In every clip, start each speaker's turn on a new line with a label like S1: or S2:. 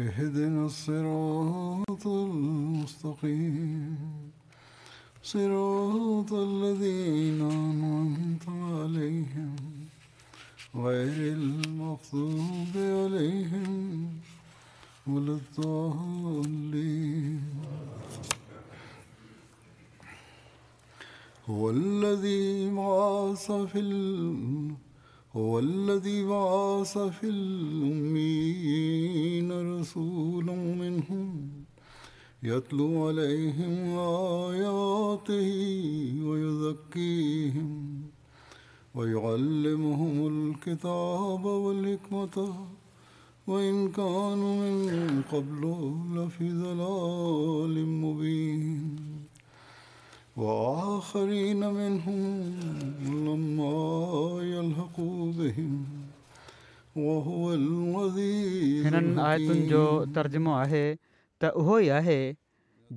S1: اهدنا الصراط المستقيم صراط الذين أنعمت عليهم غير المغضوب عليهم ولا الضالين هو الذي بعث في الأرض هو الذي بعث في الأمين رسولا منهم يتلو عليهم آياته ويزكيهم ويعلمهم الكتاب والحكمة وإن كانوا من قبل لفي ضلال مبين
S2: हिननि منهم जो तर्जमो بهم وهو उहो ई आहे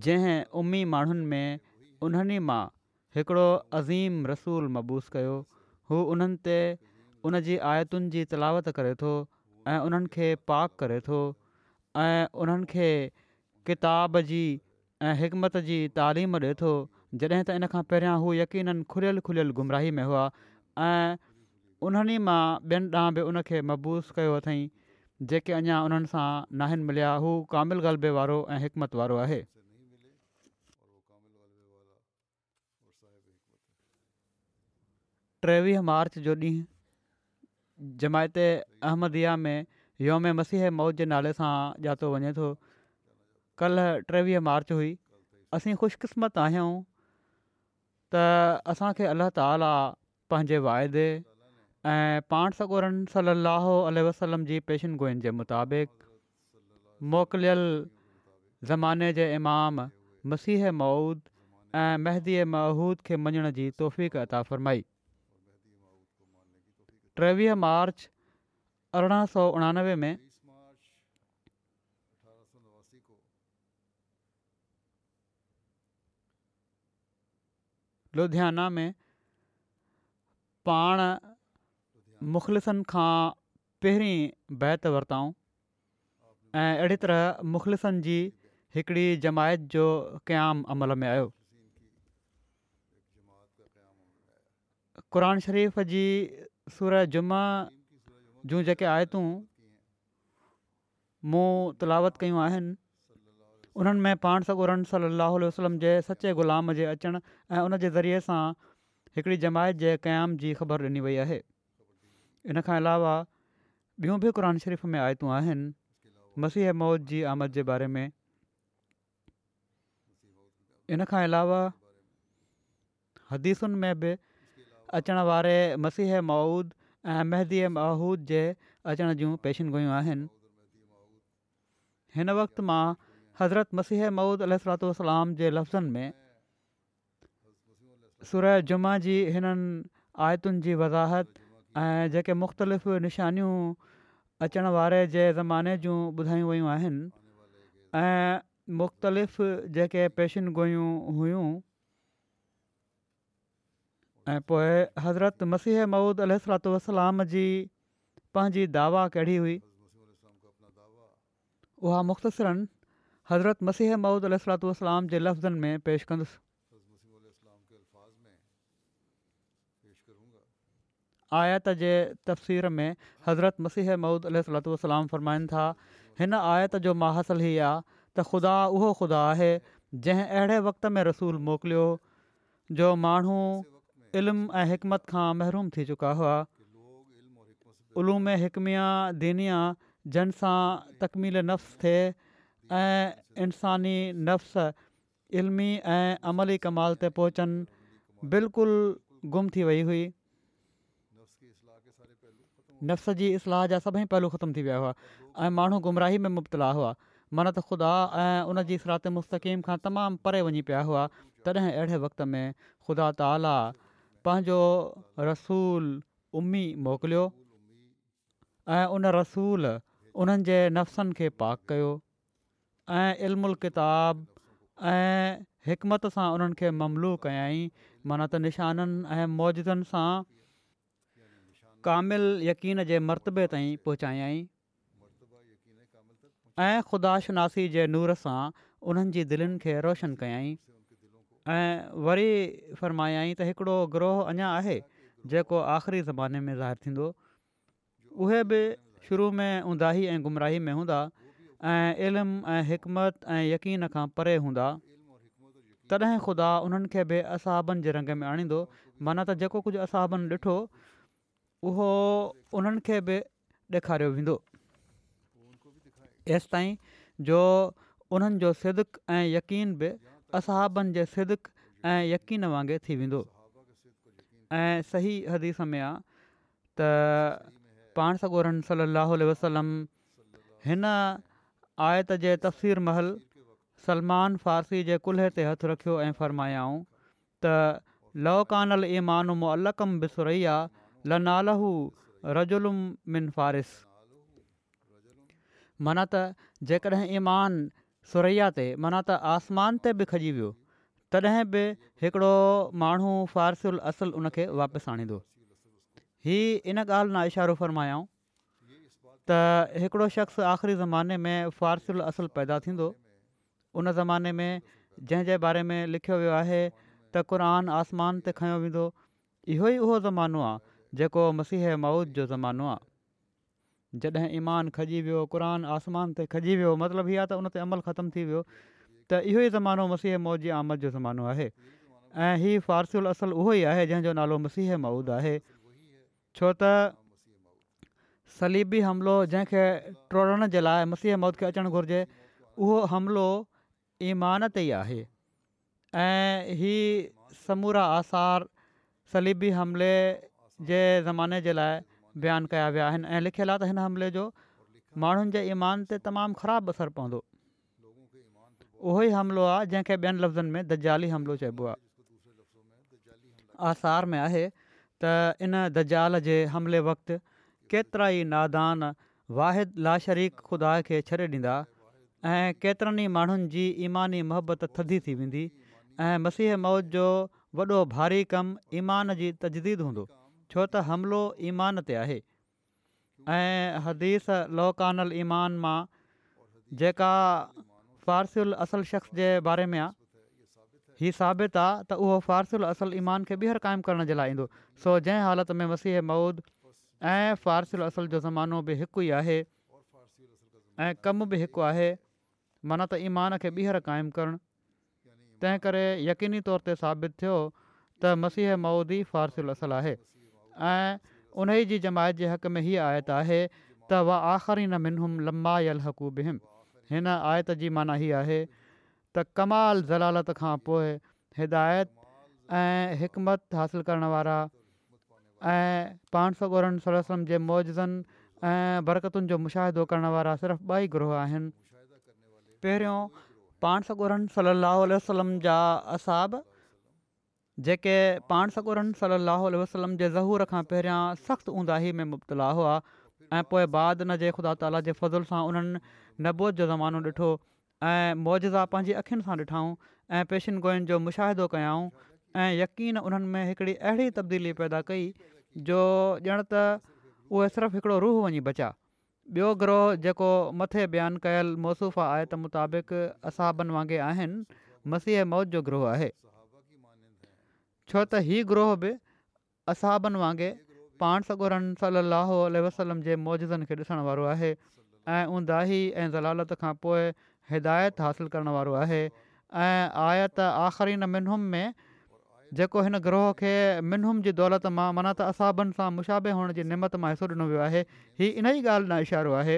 S2: जंहिं उमी माण्हुनि में उन्हनि ई मां हिकिड़ो अज़ीम रसूलु मबूस कयो हू उन्हनि ते उन जी आयतुनि जी तलावत करे थो ऐं उन्हनि खे पाक करे थो ऐं उन्हनि खे किताब जी ऐं हिक जी तालीम ॾिए थो जॾहिं त इन खां पहिरियां हू यकीननि खुलियल खुलियल गुमराही में हुआ ऐं उन्हनि मां ॿियनि ॾांहुं बि उनखे खे महबूस कयो अथई जेके अञा उन्हनि सां नाहिनि मिलिया हू कामिल ग़लबे वारो ऐं हिकमत वारो आहे टेवीह मार्च जो ॾींहुं जमायत अहमदिया में योम मसीह मौत जे नाले सां ॼातो वञे थो कल्ह टेवीह मार्च हुई असीं ख़ुशकिस्मत आहियूं त असां अलाह ताला पंहिंजे वाइदे ऐं पाण सगूरनि सलाहु वसलम जी पेशनगुइनि जे मुताबिक़ मोकिलियल ज़माने जे इमाम मसीह मऊद ऐं महदीअ महूद खे मञण जी तौफ़ अता फरमाई टेवीह मार्च अरिड़हं सौ उणानवे में लुधियाना में पाण मुख़लसनि खां पहिरीं बैत वरितऊं ऐं अहिड़ी तरह मुख़लसनि जी हिकिड़ी जमायत जो क़याम अमल में आयो क़रान शरीफ़ जी सूर जुमा जूं जेके आयतूं मूं तलावत कयूं आहिनि उन्हनि में पाण सगुरन सली अलाह वसलम जे सचे ग़ुलाम जे अचणु ऐं उन ज़रिए सां हिकिड़ी जमायत जे क़याम जी ख़बर ॾिनी वई आहे इन खां अलावा ॿियूं बि क़ुर शरीफ़ में आयतूं आहिनि मसीह मौत जी आमद जे बारे में इन इनखां अलावा हदीसुनि में बि अचण वारे मसीह मौद ऐं महदी महूद जे अचण जूं पेशिन गो मां हज़रत मसीह मौदह सलातलाम जे लफ़्ज़नि में सुर जुमा जी جی आयतुनि जी वज़ाहत ऐं जेके मुख़्तलिफ़ نشانیوں अचणु वारे जे ज़माने जूं ॿुधायूं वयूं आहिनि مختلف मुख़्तलिफ़ जेके पेशनि गोयूं हुयूं ऐं حضرت हज़रत मसीह علیہ सलात والسلام جی दावा कहिड़ी हुई उहा मुख़्तसिरनि हज़रत मसीह मौदह सलातलाम जे लफ़्ज़नि में पेश कंदुसि आयत जे तफ़सीर में हज़रत मसीह मौदह सलातलाम फ़रमाइनि था हिन आयत जो महासिल हीअ आहे त ख़ुदा उहो ख़ुदा आहे जंहिं अहिड़े वक़्त में रसूल मोकिलियो जो माण्हू इल्मु ऐं हिकमत खां महिरूम थी चुका हुआमिया दीनिया जन तकमील नफ़्स थिए ऐं इन्सानी नफ़्स इल्मी ऐं अमली कमाल ते पहुचनि बिल्कुलु गुम थी वई हुई नफ़्स जी इस्लाह जा सभई पहलू ख़तमु थी विया हुआ ऐं माण्हू गुमराही में मुबतला हुआ मन त ख़ुदा ऐं उन जी सलाते मुस्तक़ीम खां तमामु परे वञी पिया हुआ तॾहिं अहिड़े वक़्त में ख़ुदा ताला पंहिंजो रसूल उमी मोकिलियो ऐं उन रसूल उन्हनि जे नफ़्सनि पाक कयो ऐं इल्म किताब ऐं हिकमत सां उन्हनि खे ममलू कयाई माना त निशाननि ऐं मौजनि सां कामिलु यकीन जे मरतबे ताईं पहुचायई ऐं ख़ुदाश नासी जे नूर सां उन्हनि जी दिलनि खे रोशन कयाई ऐं वरी फ़रमायाई त हिकिड़ो ग्रोह अञा आहे जेको आख़िरी ज़माने में ज़ाहिर थींदो उहे बि शुरू में ऊंदाही ऐं गुमराही में हूंदा ऐं इल्मु ऐं हिकमत ऐं यकीन खां परे हूंदा तॾहिं ख़ुदा उन्हनि खे बि असहाबनि जे रंग में आणींदो माना त जेको कुझु असहाबनि ॾिठो उहो उन्हनि खे बि ॾेखारियो वेंदो एसिताईं जो उन्हनि जो सिदक ऐं यकीन बि असहाबनि जे सिदक ऐं यकीन वांगुरु थी वेंदो ऐं सही हदीस में आहे त पाण सली वसलम आए त जे तफ़सीर महल सलमान फ़ारसी जे कुल्हे ते हथु रखियो ऐं फ़रमायाऊं त लौ ईमान मुल्ल कम ल नालहू रजुलम मिन फ़ारिस माना त जेकॾहिं ईमान सुरैया ते माना त आसमान ते बि खॼी वियो तॾहिं बि हिकिड़ो माण्हू फ़ारसुल असुलु उन वापसि आणींदो हीअ इन ॻाल्हि इशारो फ़रमायाऊं त हिकिड़ो शख़्स आख़िरी ज़माने में फ़ारसुल असल पैदा थींदो उन ज़माने में जंहिंजे बारे में लिखियो वियो आहे त क़ुरान आसमान ते खयो वेंदो इहो ई उहो ज़मानो आहे जेको मसीह माउद जो ज़मानो आहे जॾहिं ईमान खजी वियो क़ुरान आसमान ते खॼी वियो मतिलबु हीअ आहे त उन ते अमल ख़तमु थी वियो त इहो ई ज़मानो मसीह मौद जी आमद जो ज़मानो आहे ऐं इहा फ़ारसुल असल उहो ई आहे जंहिंजो नालो मसीह माउद आहे छो त सलीबी हमिलो जंहिंखे टोड़ण जे लाइ मसीह मौद खे अचणु घुरिजे उहो हमिलो ईमान ते ई आहे ऐं ही समूरा आसार सलीबी हमले जे ज़माने जे लाइ बयानु कया विया आहिनि ऐं लिखियलु आहे त हिन हमले जो माण्हुनि जे ईमान ते तमामु ख़राबु असरु पवंदो उहो ई हमिलो आहे जंहिंखे ॿियनि लफ़्ज़नि में दाली हमिलो चइबो आहे आसार में आहे त इन दजाल जे वक़्तु केतिराई नादान वाहिद लाशरीक़ुदा खे छॾे ॾींदा ऐं केतिरनि ई माण्हुनि जी ईमानी मोहबत थदी थी वेंदी ऐं मसीह मौद जो वॾो भारी कमु ईमान जी तजदीद हूंदो छो त हमिलो ईमान ते आहे ऐं हदीस लौकान ईमान मां जेका फ़ारसुल असल शख़्स जे बारे में आहे ही साबित आहे त उहो फ़ारसुल असल ईमान खे ॿीहर क़ाइमु करण जे लाइ ईंदो सो जंहिं हालति में मसीह मौद ऐं फ़ारसुल असल जो ज़मानो बि हिकु ई आहे ऐं कमु बि हिकु आहे माना त ईमान खे ॿीहर क़ाइमु करणु तंहिं करे यकीनी तौर ते साबित थियो त मसीह मऊदी फ़ारसुलसल आहे ऐं उन ई जी जमायत जे हक़ में हीअ आयत आहे त वाह आख़िरी न मिनहुम लम्मा यल हक़ू बिहम हिन आयत जी माना हीअ आहे त कमाल ज़लालत खां पोइ हिदायत ऐं हिकमत हासिलु करणु वारा ऐं पाण सगोरनि सल वलम जे मौज़नि ऐं बरकतुनि जो मुशाहिदो करण वारा सिर्फ़ु ॿई ग्रुह आहिनि पहिरियों पाण सगोरन सल लाहुल वसलम जा असाब जेके पाण सगोरन सलाहु वसलम जे ज़हूर खां पहिरियां सख़्तु ऊंदाही में मुब्तला हुआ ऐं पोइ बाद न जे ख़ुदा ताला जे फज़ुल सां उन्हनि नबोत जो ज़मानो ॾिठो ऐं मौजा पंहिंजी अखियुनि सां ॾिठाऊं ऐं पेशिन गोयनि जो मुशाहिदो कयाऊं ऐं यकीन उन्हनि में हिकिड़ी अहिड़ी तब्दीली पैदा कई जो ॼण त उहे सिर्फ़ु हिकिड़ो रूह वञी बचा ॿियो ग्रोह जेको मथे बयानु कयल आहे त मुताबिक़ असाबनि वांगुरु आहिनि मसीह मौत जो ग्रोह आहे छो त हीउ ग्रोह बि असाबनि वांगुरु पाण सगुरनि सलाहु वसलम जे मौजनि खे ॾिसण वारो आहे ऐं उंदाही ऐं ज़लालत खां पोइ हिदायत हासिलु करणु वारो आहे ऐं आयत आख़िरी न मिनुम में जेको हिन ग्रोह खे मिनहुम जी दौलत मां माना त असाबनि सां मुशाबे हुअण जी निमत मां हिसो ॾिनो वियो आहे हीअ इन ई ॻाल्हि न इशारो आहे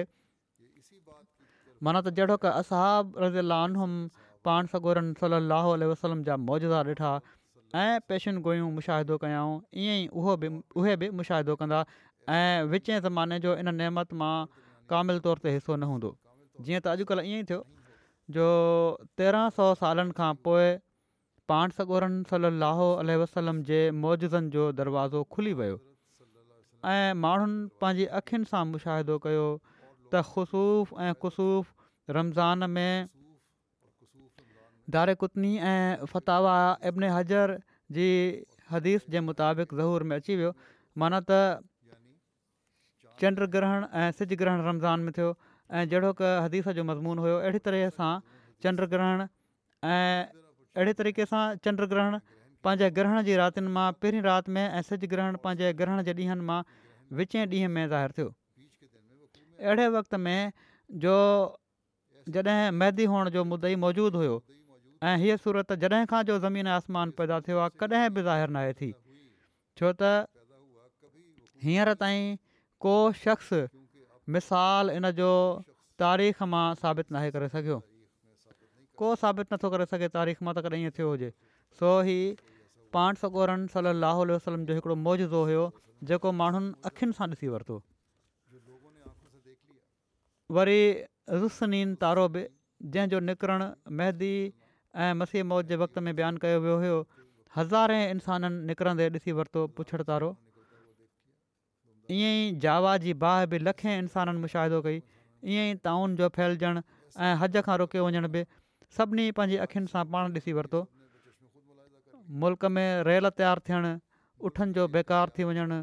S2: माना त जहिड़ो का असाब रज़ीलाहम पाण सगोरन सली वसलम जा मौजदार ॾिठा ऐं पेशन गोयूं मुशाहिदो कयाऊं ईअं ई उहो बि उहे बि मुशाहिदो कंदा ऐं विचें ज़माने जो इन नेमत मां कामिल तौर ते हिसो न हूंदो जीअं त अॼुकल्ह ईअं ई थियो जो तेरहं सौ सालनि खां पोइ पांड सगोरन सली अलो अल वसलम जे मौजज़नि जो दरवाज़ो खुली वियो ऐं माण्हुनि पंहिंजी अखियुनि सां मुशाहिदो कयो त ख़ुसूफ़ ऐं ख़ुसूफ़ रमज़ान में दारे कुतनी ऐं फ़तावा इब्न हज़र जी हदीस जे मुताबिक़ ज़हूर में अची वियो माना त चंड ग्रहण ऐं सिज ग्रहण रमज़ान में थियो ऐं जहिड़ो हदीस जो मज़मून हुयो अहिड़ी तरह सां चंड ग्रहण ऐं अहिड़े तरीक़े सां चंड ग्रहण पंहिंजे ग्रहण जी रातिनि मां पहिरीं राति में ऐं सिजु ग्रहण पंहिंजे ग्रहण जे ॾींहंनि मां विचें ॾींहं में ज़ाहिर थियो अहिड़े वक़्त में जो जॾहिं मैदी हुअण जो मुद ई मौजूदु हुयो ऐं हीअ सूरत जॾहिं खां जो ज़मीन आसमान पैदा थियो आहे कॾहिं बि ज़ाहिर न थी छो त हींअर ताईं को शख़्स मिसाल इन जो तारीख़ मां साबित न आहे करे सघियो को साबित नथो करे सघे तारीख़ मां त कॾहिं ईअं थियो हुजे सो ही पाण सगोरन सली लहो वसलम जो हिकिड़ो मौजो हुयो जेको माण्हुनि अखियुनि सां ॾिसी वरितो वरी रुसनीन तारो बि जंहिंजो निकिरणु मेहदी ऐं मसीह मौत जे वक़्त में बयानु कयो वियो हुयो हज़ारे इंसाननि निकिरंदे ॾिसी वरितो पुछड़ तारो ईअं ई जावा जी बाह बि लखे इंसाननि मुशाहिदो कई ईअं ई ताउन जो फैलजणु ऐं हज खां रुकियो वञण बि सभिनी पंहिंजी अखियुनि सां पाण ॾिसी वरितो मुल्क़ में रेल तयारु थियणु उठनि जो बेकार थी वञणु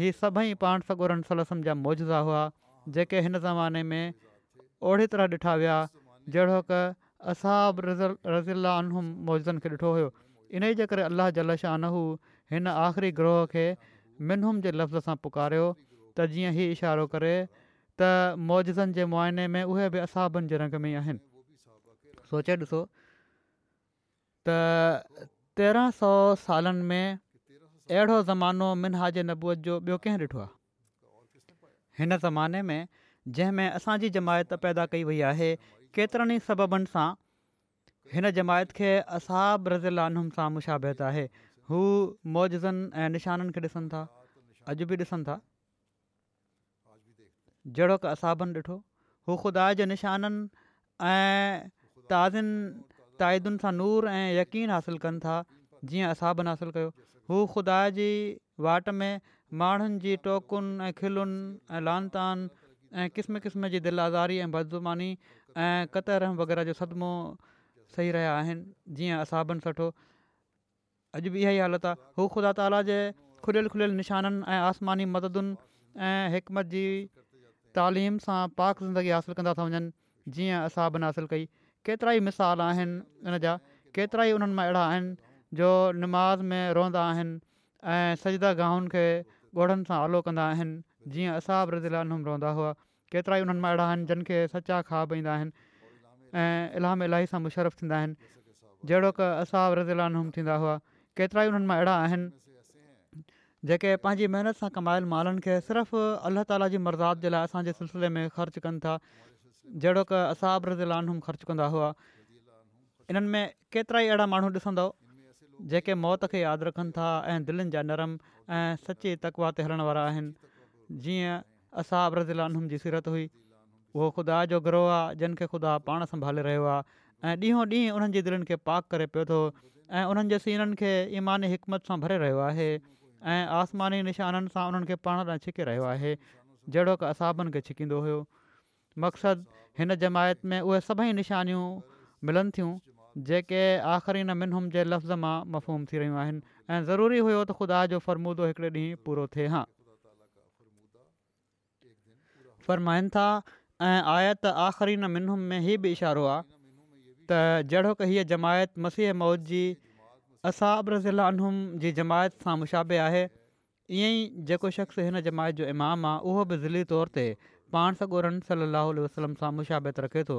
S2: हीअ सभई पाण सगोरनि सलसम जा मौजज़ा हुआ जेके हिन ज़माने में ओड़ी तरह ॾिठा विया जहिड़ो की असाब रज़ील रज़ीलानुम मौजनि खे ॾिठो हुयो इन ई जे करे अलाह ज लशान हिन आख़िरी ग्रोह खे मिनूम जे लफ़्ज़ सां पुकारियो त जीअं इशारो करे त मौजनि जे मुआइने में उहे बि असहाबनि जे रंग में ई आहिनि सोचे ॾिसो त तेरहं सौ सालनि में अहिड़ो ज़मानो मिनहा जे नबूअ जो ॿियो कंहिं ॾिठो आहे हिन ज़माने में जंहिंमें असांजी जमायत पैदा कई वई आहे केतिरनि ई सबबनि सां हिन जमायत खे असाबु रज़िलान सां मुशाबित आहे हू मौजनि ऐं निशाननि खे ॾिसनि था अॼु बि ॾिसनि था जहिड़ो का असाबनि ॾिठो हू ख़ुदा जे निशाननि ऐं ताज़नि ताइदुनि सां नूर ऐं यकीन हासिलु कनि था जीअं असाबु हासिलु कयो हू ख़ुदा जी वाट में माण्हुनि जी टोकुनि ऐं खिलुनि ऐं लान तान ऐं क़िस्म क़िस्म जी दिलि आज़ारी ऐं बदज़ुमानी ऐं क़तर वग़ैरह जो सदमो सही रहिया आहिनि जीअं असाबु सठो अॼु बि इहा ई हालत आहे हू ख़ुदा ताला जे खुलियल खुलियल निशाननि ऐं आसमानी मददुनि ऐं हिक जी तालीम सां पाक ज़िंदगी हासिलु कंदा था वञनि जीअं असाबन हासिलु कई केतिरा ई मिसाल आहिनि इन जा केतिरा ई उन्हनि मां अहिड़ा आहिनि जो निमाज़ में रहंदा आहिनि ऐं सजदा गाहुनि खे ॻोढ़नि सां आलो कंदा आहिनि जीअं असा बि ہوا रहंदा हुआ केतिरा ई उन्हनि मां अहिड़ा आहिनि जिन खे सचा खा पाईंदा आहिनि ऐं इलाही इलाही सां मुशरफ़ु थींदा आहिनि जहिड़ो की असा थींदा हुआ केतिरा ई उन्हनि मां अहिड़ा आहिनि जेके पंहिंजी महिनत सां कमायल मालनि खे सिर्फ़ु अलाह ताला जी मर्ज़ात जे लाइ असांजे सिलसिले में ख़र्चु कनि था जहिड़ो असाब असाबिलानम ख़र्चु कंदा हुआ इन्हनि में केतिरा ई अहिड़ा माण्हू ॾिसंदो जेके मौत खे यादि रखनि था ऐं दिलनि जा नरम ऐं सचे तकवा ते हलण वारा आहिनि जीअं असाबिलानम जी सीरत हुई उहो ख़ुदा जो ग्रोह आहे जिन खे ख़ुदा पाण संभाले रहियो आहे ऐं ॾींहों ॾींहुं उन्हनि जे दिलनि खे पाक करे पियो थो ऐं उन्हनि जे सीननि खे ईमान हिकमत सां भरे रहियो आहे ऐं आसमानी निशाननि सां उन्हनि खे पाण छिके रहियो आहे जहिड़ो की असाबनि खे छिकींदो हुयो मक़सदु हिन जमायत में उहे सभई निशानियूं मिलनि थियूं जेके आख़िरी न मिनुम जे लफ़्ज़ मां मफ़ूम थी रहियूं आहिनि ऐं ज़रूरी हुयो त ख़ुदा जो फ़रमूदो हिकिड़े ॾींहुं पूरो थिए हा फ़रमाइनि था ऐं आया त आख़िरी न मिनुम में हीउ बि इशारो आहे त जहिड़ो की हीअ जमायत मसीह मौद जी असाब ज़िलाम जी जमायत सां मुशाबे आहे ईअं ई जेको शख़्स हिन जमायत जो इमाम आहे उहो बि ज़िली तौर ते पाण सगोरन ॻोरनि सलाहु वसलम सां मुशाबित रखे थो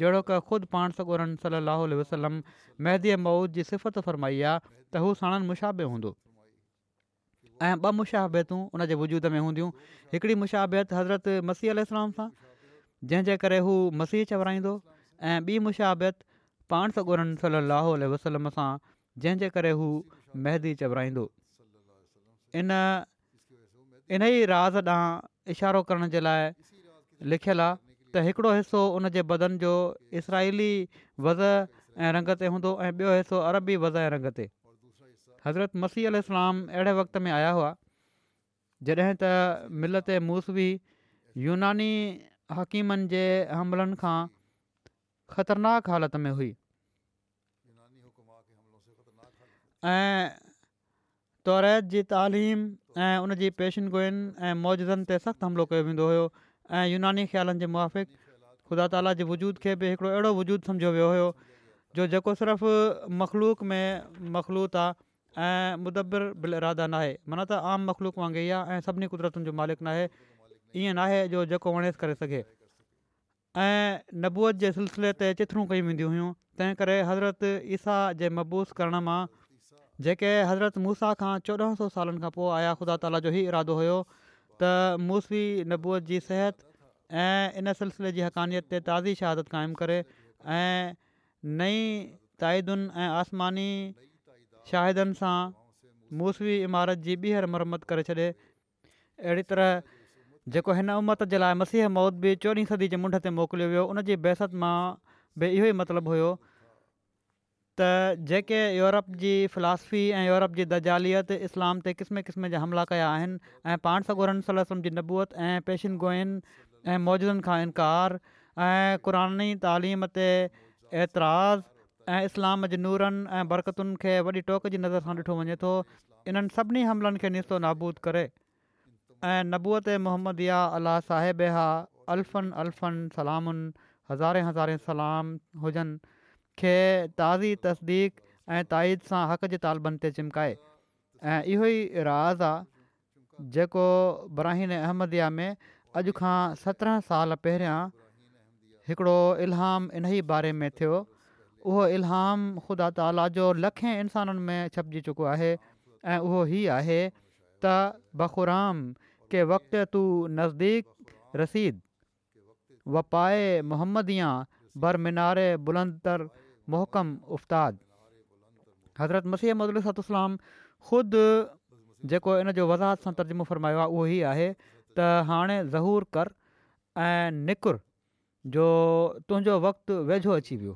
S2: जहिड़ो कि ख़ुदि पाण सॻोरनि सलाहु वसलम मेंदीअ मौद जी सिफ़त फरमाई आहे त हू साणनि मुशाबे हूंदो ऐं ॿ मुशाबियतूं उनजे वजूद में हूंदियूं हिकिड़ी मुशाबियतु हज़रत मसीहल सां जंहिंजे करे हू मसीह चवराईंदो ऐं ॿी मुशाबियतु पाण सगोरन ॻोरनि सलो वसलम सां जंहिंजे करे हू महदी चवराईंदो इन इन ई राज़ ॾांहुं इशारो करण जे लाइ लिखियल आहे त हिकिड़ो हिसो उन जे बदन जो इसराइली वज़ ऐं रंग ते हूंदो ऐं ॿियो हिसो अरबी वज़ ऐं रंग ते हज़रत मसीह इस्लाम अहिड़े वक़्त में आया हुआ जॾहिं त मिलत मूसवी यूनानी हकीमनि जे हमलनि खां ख़तरनाक हालति में हुई ऐं तौरैत जी तइलीम ऐं उन जी पेशिनगोनि ऐं मौजनि ते सख़्तु हमिलो कयो वेंदो हुयो ऐं यूनानी ख़्यालनि जे मुआफ़िक़ ख़ुदा ताला जे वजूद खे बि हिकिड़ो अहिड़ो वजूदु सम्झो वियो हुयो जो जेको सिर्फ़ु मख़लूक़ में मख़लूत आहे ऐं मुदबिर बिल इरादा न आहे माना त आम मख़लूक वांगुरु ई आहे ऐं सभिनी क़ुदिरतुनि जो मालिक नाहे ईअं न आहे जो जेको वणेसि करे सघे ऐं नबूअत जे सिलसिले ते चिथरूं कयूं वेंदियूं हुयूं तंहिं करे हज़रत ईसा जे मबूस करण मां जेके हज़रत मूसा खां चोॾहं सौ सालनि खां पोइ आया ख़ुदा ताला जो ई इरादो हुयो त मूसरी नबूअ जी सिहत ऐं इन सिलसिले जी हक़ानियत ते ताज़ी शहादत क़ाइमु करे ऐं नई ताइदुनि ऐं आसमानी शाहिदनि सां मूसी इमारत जी ॿीहर मरम्मत करे छॾे अहिड़ी तरह जेको हिन उमत जे लाइ मसीह मौत बि चोॾहीं सदी जे मुंड ते मोकिलियो वियो उन जी बहसत मां बि इहो ई मतिलबु हुयो जेके यूरोप जी फिलासफ़ी ऐं यूरोप जी दजालियत इस्लाम ते क़िस्म क़िस्म जा हमला कया आहिनि ऐं पाण सां गनल जी नबूअत ऐं पेशिनगोइनि ऐं मौजूदनि खां इनकार ऐं क़ुरानी तालीम ते एतिराज़ु ऐं इस्लाम जे नूरनि ऐं बरक़तुनि खे वॾी टोक जी नज़र सां ॾिठो वञे थो इन्हनि सभिनी हमलनि खे निस्तो नाबूद करे ऐं नबूअत या अलाह साहिबे हा अलफ़ अलफ़न सलामुनि हज़ारे हज़ारे सलाम हुजनि खे ताज़ी तस्दीक़ ऐं ताईद सां हक़ जे तालबनि ते चिमकाए ऐं इहो ई राज़ आहे जेको बराहिन अहमदि में अॼु खां सत्रहं साल पहिरियां हिकिड़ो इलहाम इन ई बारे में थियो उहो इल्हाम ख़ुदा ताला जो लखें इंसाननि में छपिजी चुको आहे ऐं उहो ई आहे त बख़ुराम के वक़्तु तू नज़दीक रसीद वपाए मुहम्मदिया बरमीनारे बुलंदर محکم افتاد حضرت مسیح ख़ुदि जेको इन जो वज़ाहत सां तर्ज़मु फरमायो आहे उहो ई आहे त हाणे ज़हूर कर ऐं निकुर जो तुंहिंजो वक़्तु وقت अची वियो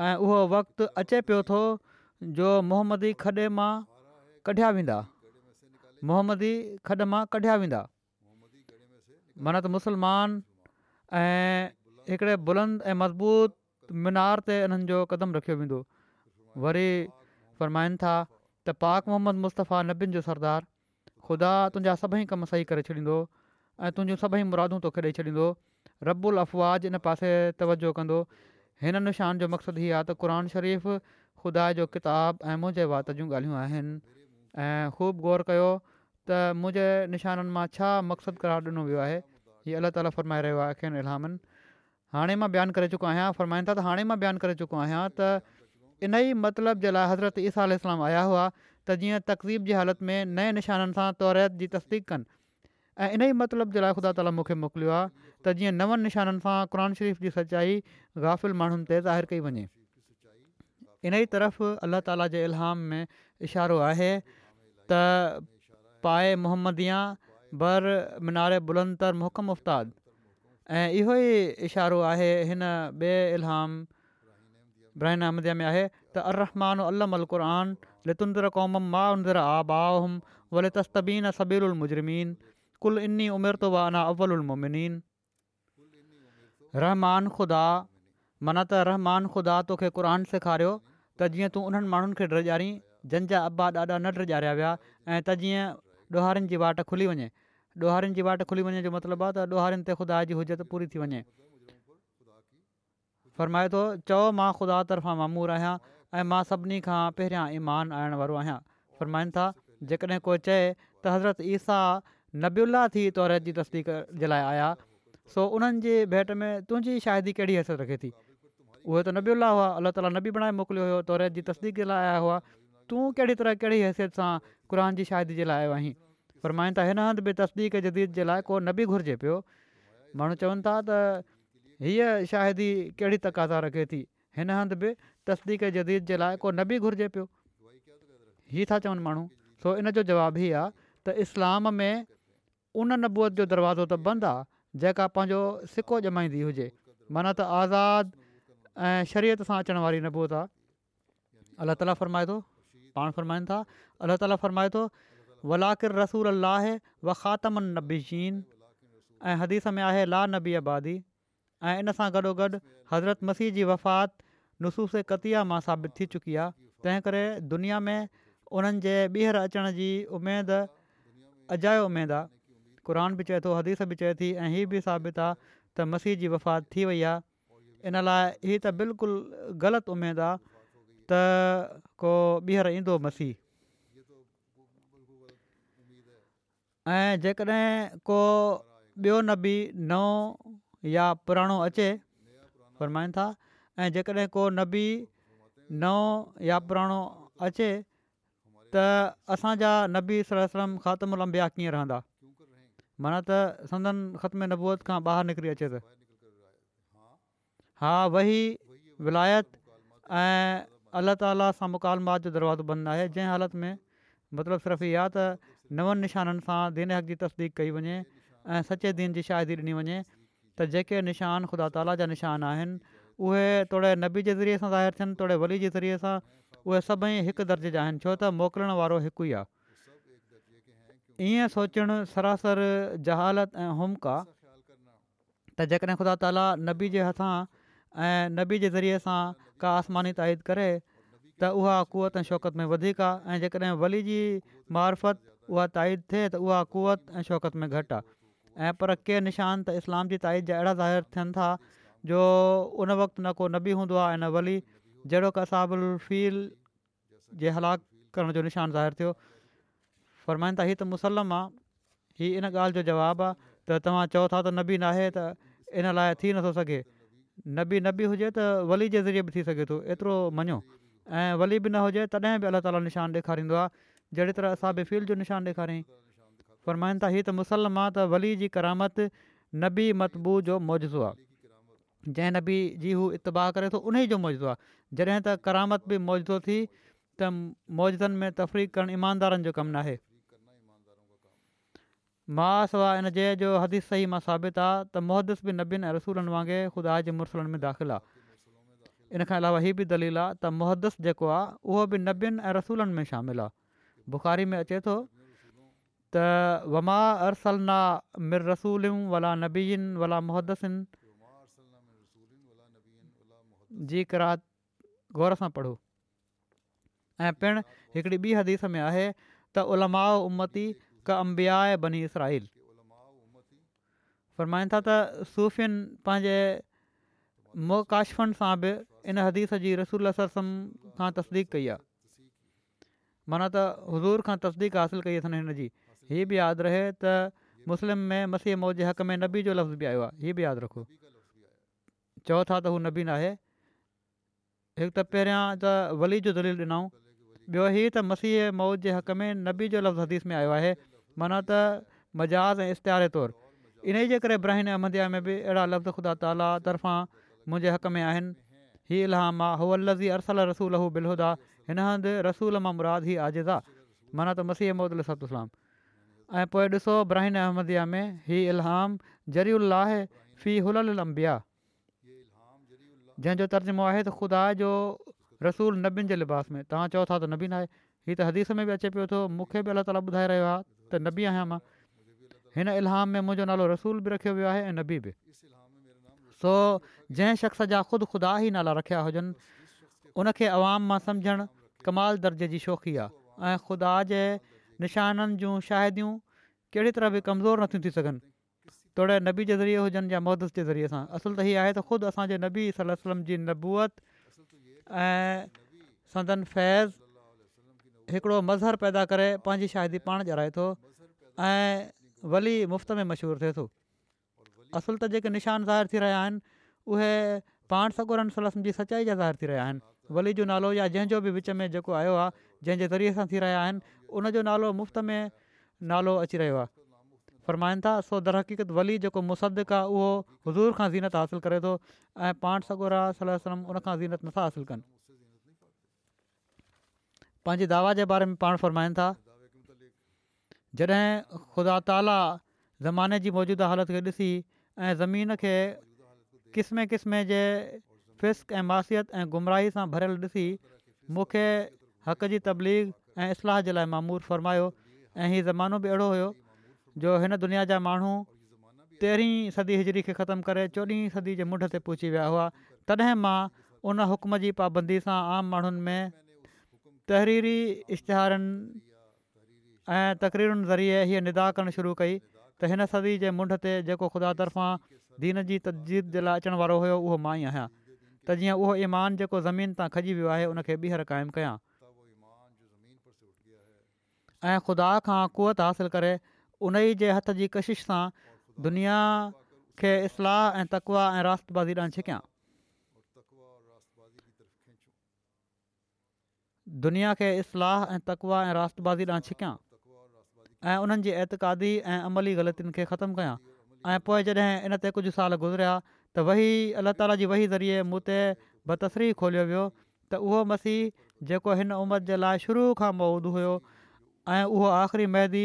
S2: ऐं उहो وقت अचे पियो थो جو मोहम्मदी खॾे मां कढिया वेंदा मोहम्मदी खॾ मां कढिया वेंदा माना त مسلمان ऐं हिकिड़े बुलंद मीनार ते इन्हनि जो कदमु रखियो वेंदो वरी फ़र्माइनि था त पाक मोहम्मद मुस्तफ़ा नबीन जो सरदार ख़ुदा तुंहिंजा सभई कम सही करे छॾींदो ऐं तुहिंजियूं सभई मुरादूं तोखे ॾेई छॾींदो अफ़वाज़ इन पासे तवजो कंदो हिन निशान जो मक़सदु इहो आहे त क़रनि ख़ुदा जो किताबु ऐं मुंहिंजे वात जूं ॻाल्हियूं आहिनि ऐं ख़ूब ग़ौर कयो त मुंहिंजे निशाननि मां छा मक़सदु करार ॾिनो वियो आहे हीअ अलाह ताला फ़रमाए रहियो हाणे मां बयानु करे चुको आहियां फरमाईंदा त हाणे मां बयानु करे चुको आहियां त इन ई मतिलबु जे लाइ हज़रत ईसा इस्लाम आया हुआ त जीअं तकज़ीब जी हालति में नए निशाननि सां तौरेत जी तस्दीक कनि ऐं इन ई मतिलबु जे लाइ ख़ुदा ताली मूंखे मोकिलियो आहे त जीअं नवनि निशाननि सां क़ुर शरीफ़ जी सचाई गाफ़िल माण्हुनि ते ज़ाहिर कई वञे इन ई तरफ़ अल्ला ताला जे इलाम में इशारो आहे त पाए मुहम्मदिया बर मिनारे बुलंदर मुहकमु उस्तादु ऐं इहो ई इशारो आहे हिन ॿिए इल्हाम अहमद में आहे त अर अलम अल क़ुरान लितुंदर क़ौमम माउंदर आ बाऊम वले तस्तबीन सबिर उल मुजरिमीन कुलु इन उमिरि तोबाना अव्वल उलमोमिनीन रहमान ख़ुदा माना त रहमान ख़ुदा तोखे क़ुर सेखारियो त जीअं तूं उन्हनि माण्हुनि खे डिरि ॼाणी जंहिंजा अॿा ॾाढा न डिरारिया विया ऐं त जीअं ॾोहारनि जी वाट खुली वञे ॾोहारिनि जी वाट खुली वञण जो मतिलबु आहे त ॾोहारिनि ते ख़ुदा जी हुजरत पूरी थी वञे फ़रमाए थो चओ मां ख़ुदा तरफ़ां मामूर आहियां ऐं मां सभिनी खां पहिरियां ईमान आणण वारो आहियां फ़रमाईनि था जेकॾहिं को चए त हज़रत ईसा नबुल्ला थी तौरत जी तस्दीक जे लाइ आया सो उन्हनि जी भेंट में तुंहिंजी शाइदी कहिड़ी हैसियत रखे थी उहे त नबियुल्ला हुआ अलाह ताला नबी बणाए मोकिलियो हुयो तौरत जी तस्दीक जे लाइ आया हुआ तूं कहिड़ी तरह कहिड़ी हैसियत सां क़ुर जी शादी जे लाइ आयो आहीं फरमाइनि था हिन हंधि बि तस्दीक़ जदीद जे लाइ को न बि घुरिजे पियो माण्हू चवनि था त हीअ शाहिदी कहिड़ी तक़ाज़ा रखे थी हिन हंधि बि तस्दीक़ जदीद जे लाइ को न बि घुरिजे पियो हीअ था चवनि माण्हू सो इन जो जवाब ई आहे त इस्लाम में उन नबूअ जो दरवाज़ो त बंदि आहे जेका पंहिंजो सिको जमाईंदी हुजे माना त आज़ादु ऐं शरीयत सां अचण वारी नबूअत आहे अलाह ताला फ़रमाए थो पाण फ़रमाइनि था अलाह ताला फ़रमाए थो वलाक़िर रसूल अल लाहे वखात नबी चीन میں हदीस لا نبی ला नबी आबादी ऐं इन حضرت गॾोगॾु हज़रत मसीह وفات वफ़ात नुस कतिया ثابت साबित थी चुकी आहे तंहिं करे दुनिया में उन्हनि जे ॿीहर अचण जी उमेदु अजायो उमेदु आहे क़ुर बि चए हदीस बि चए थी ऐं हीअ बि साबितु मसीह जी वफ़ात थी वई आहे इन लाइ हीअ त बिल्कुलु ग़लति उमेदु आहे को ॿीहर ऐं जेकॾहिं को ॿियो नबी नओं या पुराणो अचे फरमाइनि था ऐं जेकॾहिं को नबी नओं या पुराणो अचे त असांजा नबी सर सलम ख़ात्म लंबिया कीअं रहंदा माना त संदन ख़तम नबूअत खां ॿाहिरि निकिरी अचे थो हा वही विलायत ऐं अल्ला ताला सां मुकालमात जो दरवाज़ो बंदि आहे जंहिं हालति में मतिलबु सिर्फ़ु इहा त नवनि निशाननि सां दीन हक़ जी तस्दीक कई वञे ऐं सचे दीन जी शाहिदी ॾिनी वञे त जेके निशान ख़ुदा ताला जा निशान आहिनि उहे तोड़े नबी जे ज़रिए सां ज़ाहिर थियनि तोड़े वली जे ज़रिए सां उहे सभई हिकु दर्जे जा आहिनि छो त मोकिलण वारो हिकु ई आहे ईअं सोचणु सरासर जहालत ऐं हुमक आहे त ख़ुदा ताला नबी जे हथां ऐं नबी जे ज़रिए सां का आसमानी ताइद करे त उहा कुवत ऐं शौक़त में वधीक आहे ऐं वली जी मारफत उहा ताईद थिए त उहा कुवत ऐं शौकत में घटि आहे ऐं पर اسلام निशान त इस्लाम जी ताईद जा अहिड़ा ज़ाहिर थियनि था जो उन वक़्तु न को नबी हूंदो आहे ऐं न वली जहिड़ो का असाबु फील जे हलाक करण जो निशान ज़ाहिर थियो फ़र्माईंदा ही त मुसलम आहे ही इन ॻाल्हि जो जवाबु आहे त तव्हां चओ था त नबी न त इन लाइ थी नथो सघे नबी नबी हुजे त वली जे ज़रिए बि थी सघे थो एतिरो मञो ऐं वली बि न हुजे तॾहिं बि अलाह ताला निशान ॾेखारींदो आहे जहिड़ी तरह असां बि फील्ड जो निशान ॾेखारियईं फरमाइनि था हीउ त मुसलमा त वली जी करामत नबी मतबू जो मौजो आहे जंहिं नबी जी हू इतबाह करे थो उन जो मौज़ो आहे जॾहिं त करामत बि मौजूदो थी त मौजनि में तफ़रीक़ करणु ईमानदारनि जो कमु नाहे मां सवाइ हिन जय जो हदीस सही मां साबित आहे त मुहदस बि नबियुनि ऐं रसूलनि वांगुरु ख़ुदा जे मुसलनि में दाख़िलु आहे इन खां अलावा हीअ बि दलील आहे त मुहदस जेको आहे उहो बि नबियुनि ऐं रसूलनि में शामिल आहे बुख़ारी में अचे थो त वमा अरसलना मिर मिररसूल वला नबीन वला मुहदसिन जी ग़ौर सां पढ़ो ऐं पिणु हिकिड़ी ॿी हदीस में आहे त उलमाओ उम्मती क अंबिया बनी इसराहि फ़रमाइनि था त सूफ़िन पंहिंजे मोहकाशन सां बि इन हदीस जी रसूल ससम खां तसदीक़ु कई आहे माना त हज़ूर खां तस्दीक हासिलु कई अथनि हिन जी हीअ बि यादि रहे त मुस्लिम में मसीह मौज जे हक़ में नबी जो लफ़्ज़ बि आयो आहे हीअ बि यादि रखो चओ था त हू नबी न आहे हिकु त पहिरियां त वली जो दलील ॾिनऊं ॿियो ही त मसीह मौज जे हक़ में नबी जो लफ़्ज़ हदीस में आयो आहे माना त मजाज़ ऐं इश्तिहारे तौरु इन ई जे करे ब्राहिन अहमदिया में बि अहिड़ा लफ़्ज़ ख़ुदा ताला तर्फ़ां मुंहिंजे हक़ में आहिनि हीअ इलाह मां हो अलज़ी अरसल रसूल रसूलहू बिलहुदा हिन हंधि रसूल मां मुराद हीउ आज़िज़ा माना त मसीह अहमद अलसतलाम ऐं पोइ ॾिसो ब्राहिन अहमदिया में हीउ इलहाम जरी उल फी हुलल लंबिया जंहिंजो तर्जुमो आहे त ख़ुदा जो रसूल नबीन जे लिबास में तव्हां चओ था त नबीन आहे हीउ त हदीस में बि अचे पियो थो मूंखे बि अलाह ताला ॿुधाए रहियो आहे त नबी आहियां मां हिन इलहाम में मुंहिंजो नालो रसूल बि रखियो वियो आहे ऐं नबी बि सो जंहिं शख़्स जा ख़ुदि ख़ुदा ई नाला रखिया हुजनि उनखे आवाम मां सम्झणु कमाल दर्जे जी शौक़ी आहे ऐं ख़ुदा जे निशाननि जूं शाइदियूं कहिड़ी तरह बि कमज़ोर नथियूं थी सघनि तोड़े नबी जे ज़रिए हुजनि या महदस जे ज़रिए सां असुल त इहा आहे त ख़ुदि असांजे नबी वसलम जी नबूअत ऐं संदन फैज़ हिकिड़ो मज़हर पैदा करे पंहिंजी शाहिदी पाण जड़ाए थो ऐं वली मुफ़्त में मशहूरु थिए थो असुलु त जेके निशान ज़ाहिर थी रहिया आहिनि उहे पाण सगुरनि सलाह जी सचाई जा ज़ाहिर थी रहिया आहिनि वली जो नालो या जंहिंजो बि विच में जेको आयो आहे जंहिंजे ज़रिए सां थी रहिया आहिनि उनजो नालो मुफ़्त में नालो अची रहियो आहे फ़र्माइनि था सो दर हक़ीक़त वली जेको मुसद आहे उहो हज़ूर खां ज़ीनत हासिलु करे थो ऐं पाण सगोर आहे उनखां ज़ीनत नथा हासिलु कनि पंहिंजी दावा जे बारे में पाण फ़र्माइनि था जॾहिं ख़ुदा ताला ज़माने जी मौजूदा हालति खे ॾिसी ऐं ज़मीन खे किस्म किस्म जे फ़िस्क ऐं मासियत ऐं गुमराही सां भरियलु ॾिसी मूंखे हक़ जी तबलीग ऐं इस्लाह जे लाइ मां मूर्त फ़रमायो ऐं हीउ ज़मानो बि अहिड़ो हुयो जो हिन दुनिया जा माण्हू तेरहीं सदी हिजरी खे ख़तमु करे चोॾहीं सदी जे मुंड ते पहुची विया हुआ तॾहिं मां उन हुकम जी पाबंदी सां आम माण्हुनि में तहरीरी इश्तिहारनि ऐं तकरीरुनि ज़रिए हीअ निदा करणु शुरू कई त हिन सदी जे मुंड ते जेको ख़ुदा तर्फ़ां दीन जी तजदीद जे लाइ अचण वारो हुयो उहो मां ई आहियां त जीअं उहो ईमान जेको ज़मीन तां खॼी वियो आहे उनखे ॿीहर क़ाइमु कयां ऐं ख़ुदा खां क़वत हासिलु करे उन ई जे हथ जी कशिश सां दुनिया खे इस्लाह ऐं तकवा ऐं राष्टबाज़ी ॾांहुं छिकियां दुनिया खे इस्लाह ऐं तकवा ऐं राष्टबाज़ी ॾांहुं छिकियां ऐं उन्हनि जी ऐं अमली ग़लतियुनि खे ख़तमु कयां ऐं पोइ जॾहिं इन ते कुझु साल गुज़रिया त वही अलाह ताला जी वही ज़रिए मूं ते बदसरी खोलियो वियो त उहो मसीह जेको हिन उमर जे लाइ शुरू खां मौददु हुयो ऐं उहो आख़िरी महदी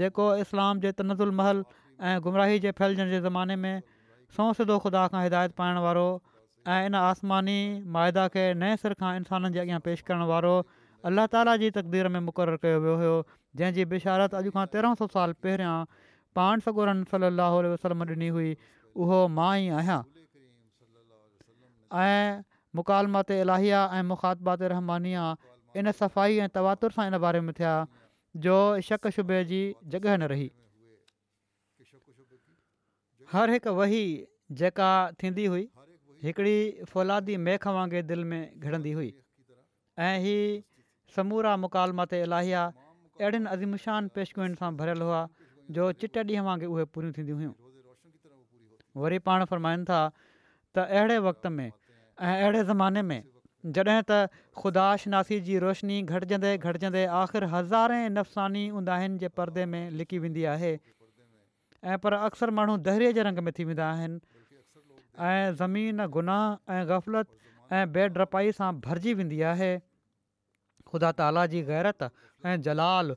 S2: जेको इस्लाम जे महल ऐं गुमराही जे फैलजण जे ज़माने में सौ सिदो ख़ुदा खां हिदायत पाइण वारो इन आसमानी माइदा खे नए सिर खां इंसाननि जे अॻियां पेश करण वारो अलाह ताला जी तक़दीर में मुक़ररु कयो वियो हुयो जंहिंजी बिशारत अॼु खां तेरहं सौ साल पहिरियां पाण सॻोरनि सली वसलम ॾिनी हुई उहो मां ई आहियां ऐं मुकालमात इलाहिया ऐं मुखातबात रहमानिया इन सफ़ाई ऐं तवातुर सां इन बारे में थिया जो शक शुबे जी जॻह न रही हर हिकु वही जेका थींदी हुई हिकिड़ी फौलादी मेख वांगुरु दिलि में घिड़ंदी हुई ऐं हीअ समूरा मुकालमात इलाहिया अहिड़ेनि अज़ीमशान पेशकुनि सां भरियलु हुआ जो चिट ॾींहं वांगुरु उहे पूरियूं थींदियूं हुयूं वरी पाण فرمائن था त अहिड़े वक़्त में ऐं अहिड़े ज़माने में जॾहिं त ख़ुदाश नासी जी रोशनी घटिजंदे घटिजंदे आख़िरि हज़ारे नफ़्सानी हूंदा आहिनि जे परदे में लिकी वेंदी आहे ऐं पर अक्सर माण्हू दहिरीअ जे रंग में थी वेंदा आहिनि ज़मीन गुनाह ऐं ग़फ़लत ऐं बेड्रपाई सां भरिजी वेंदी आहे ख़ुदा ताला जी ग़ैरत ऐं जलाल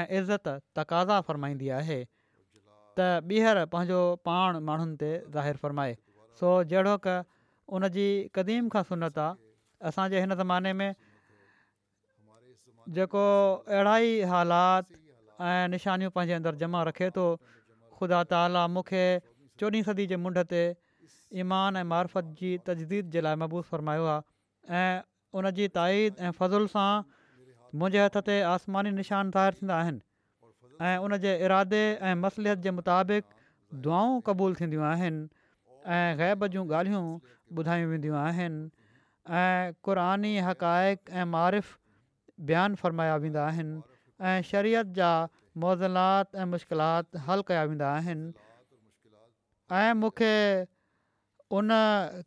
S2: ऐं इज़त तक़ाज़ा आहे त ॿीहर पंहिंजो पाण माण्हुनि ते ज़ाहिर फ़रमाए सो जहिड़ो क उन जी क़दीम खां सुनत आहे असांजे हिन ज़माने में जेको अहिड़ा ई हालात ऐं निशानियूं पंहिंजे अंदरु जमा रखे थो ख़ुदा तालि मूंखे चोॾहीं सदी जे मुंड ते ईमान ऐं मार्फत जी तजदीद जे लाइ महबूस फ़रमायो आहे ऐं उन जी ताईद ऐं फज़ुल सां मुंहिंजे हथ ते आसमानी निशान ज़ाहिर थींदा आहिनि ऐं उन इरादे ऐं मसलियत जे मुताबिक़ दुआऊं क़बूलु थींदियूं आहिनि ग़ैब जूं ॻाल्हियूं ॿुधायूं वेंदियूं आहिनि ऐं क़ुर हक़ाइक़ु ऐं मारिफ़ु बयानु फ़रमाया वेंदा आहिनि ऐं शरीयत जा मोज़िलाति ऐं मुश्किलात हलु कया वेंदा आहिनि उन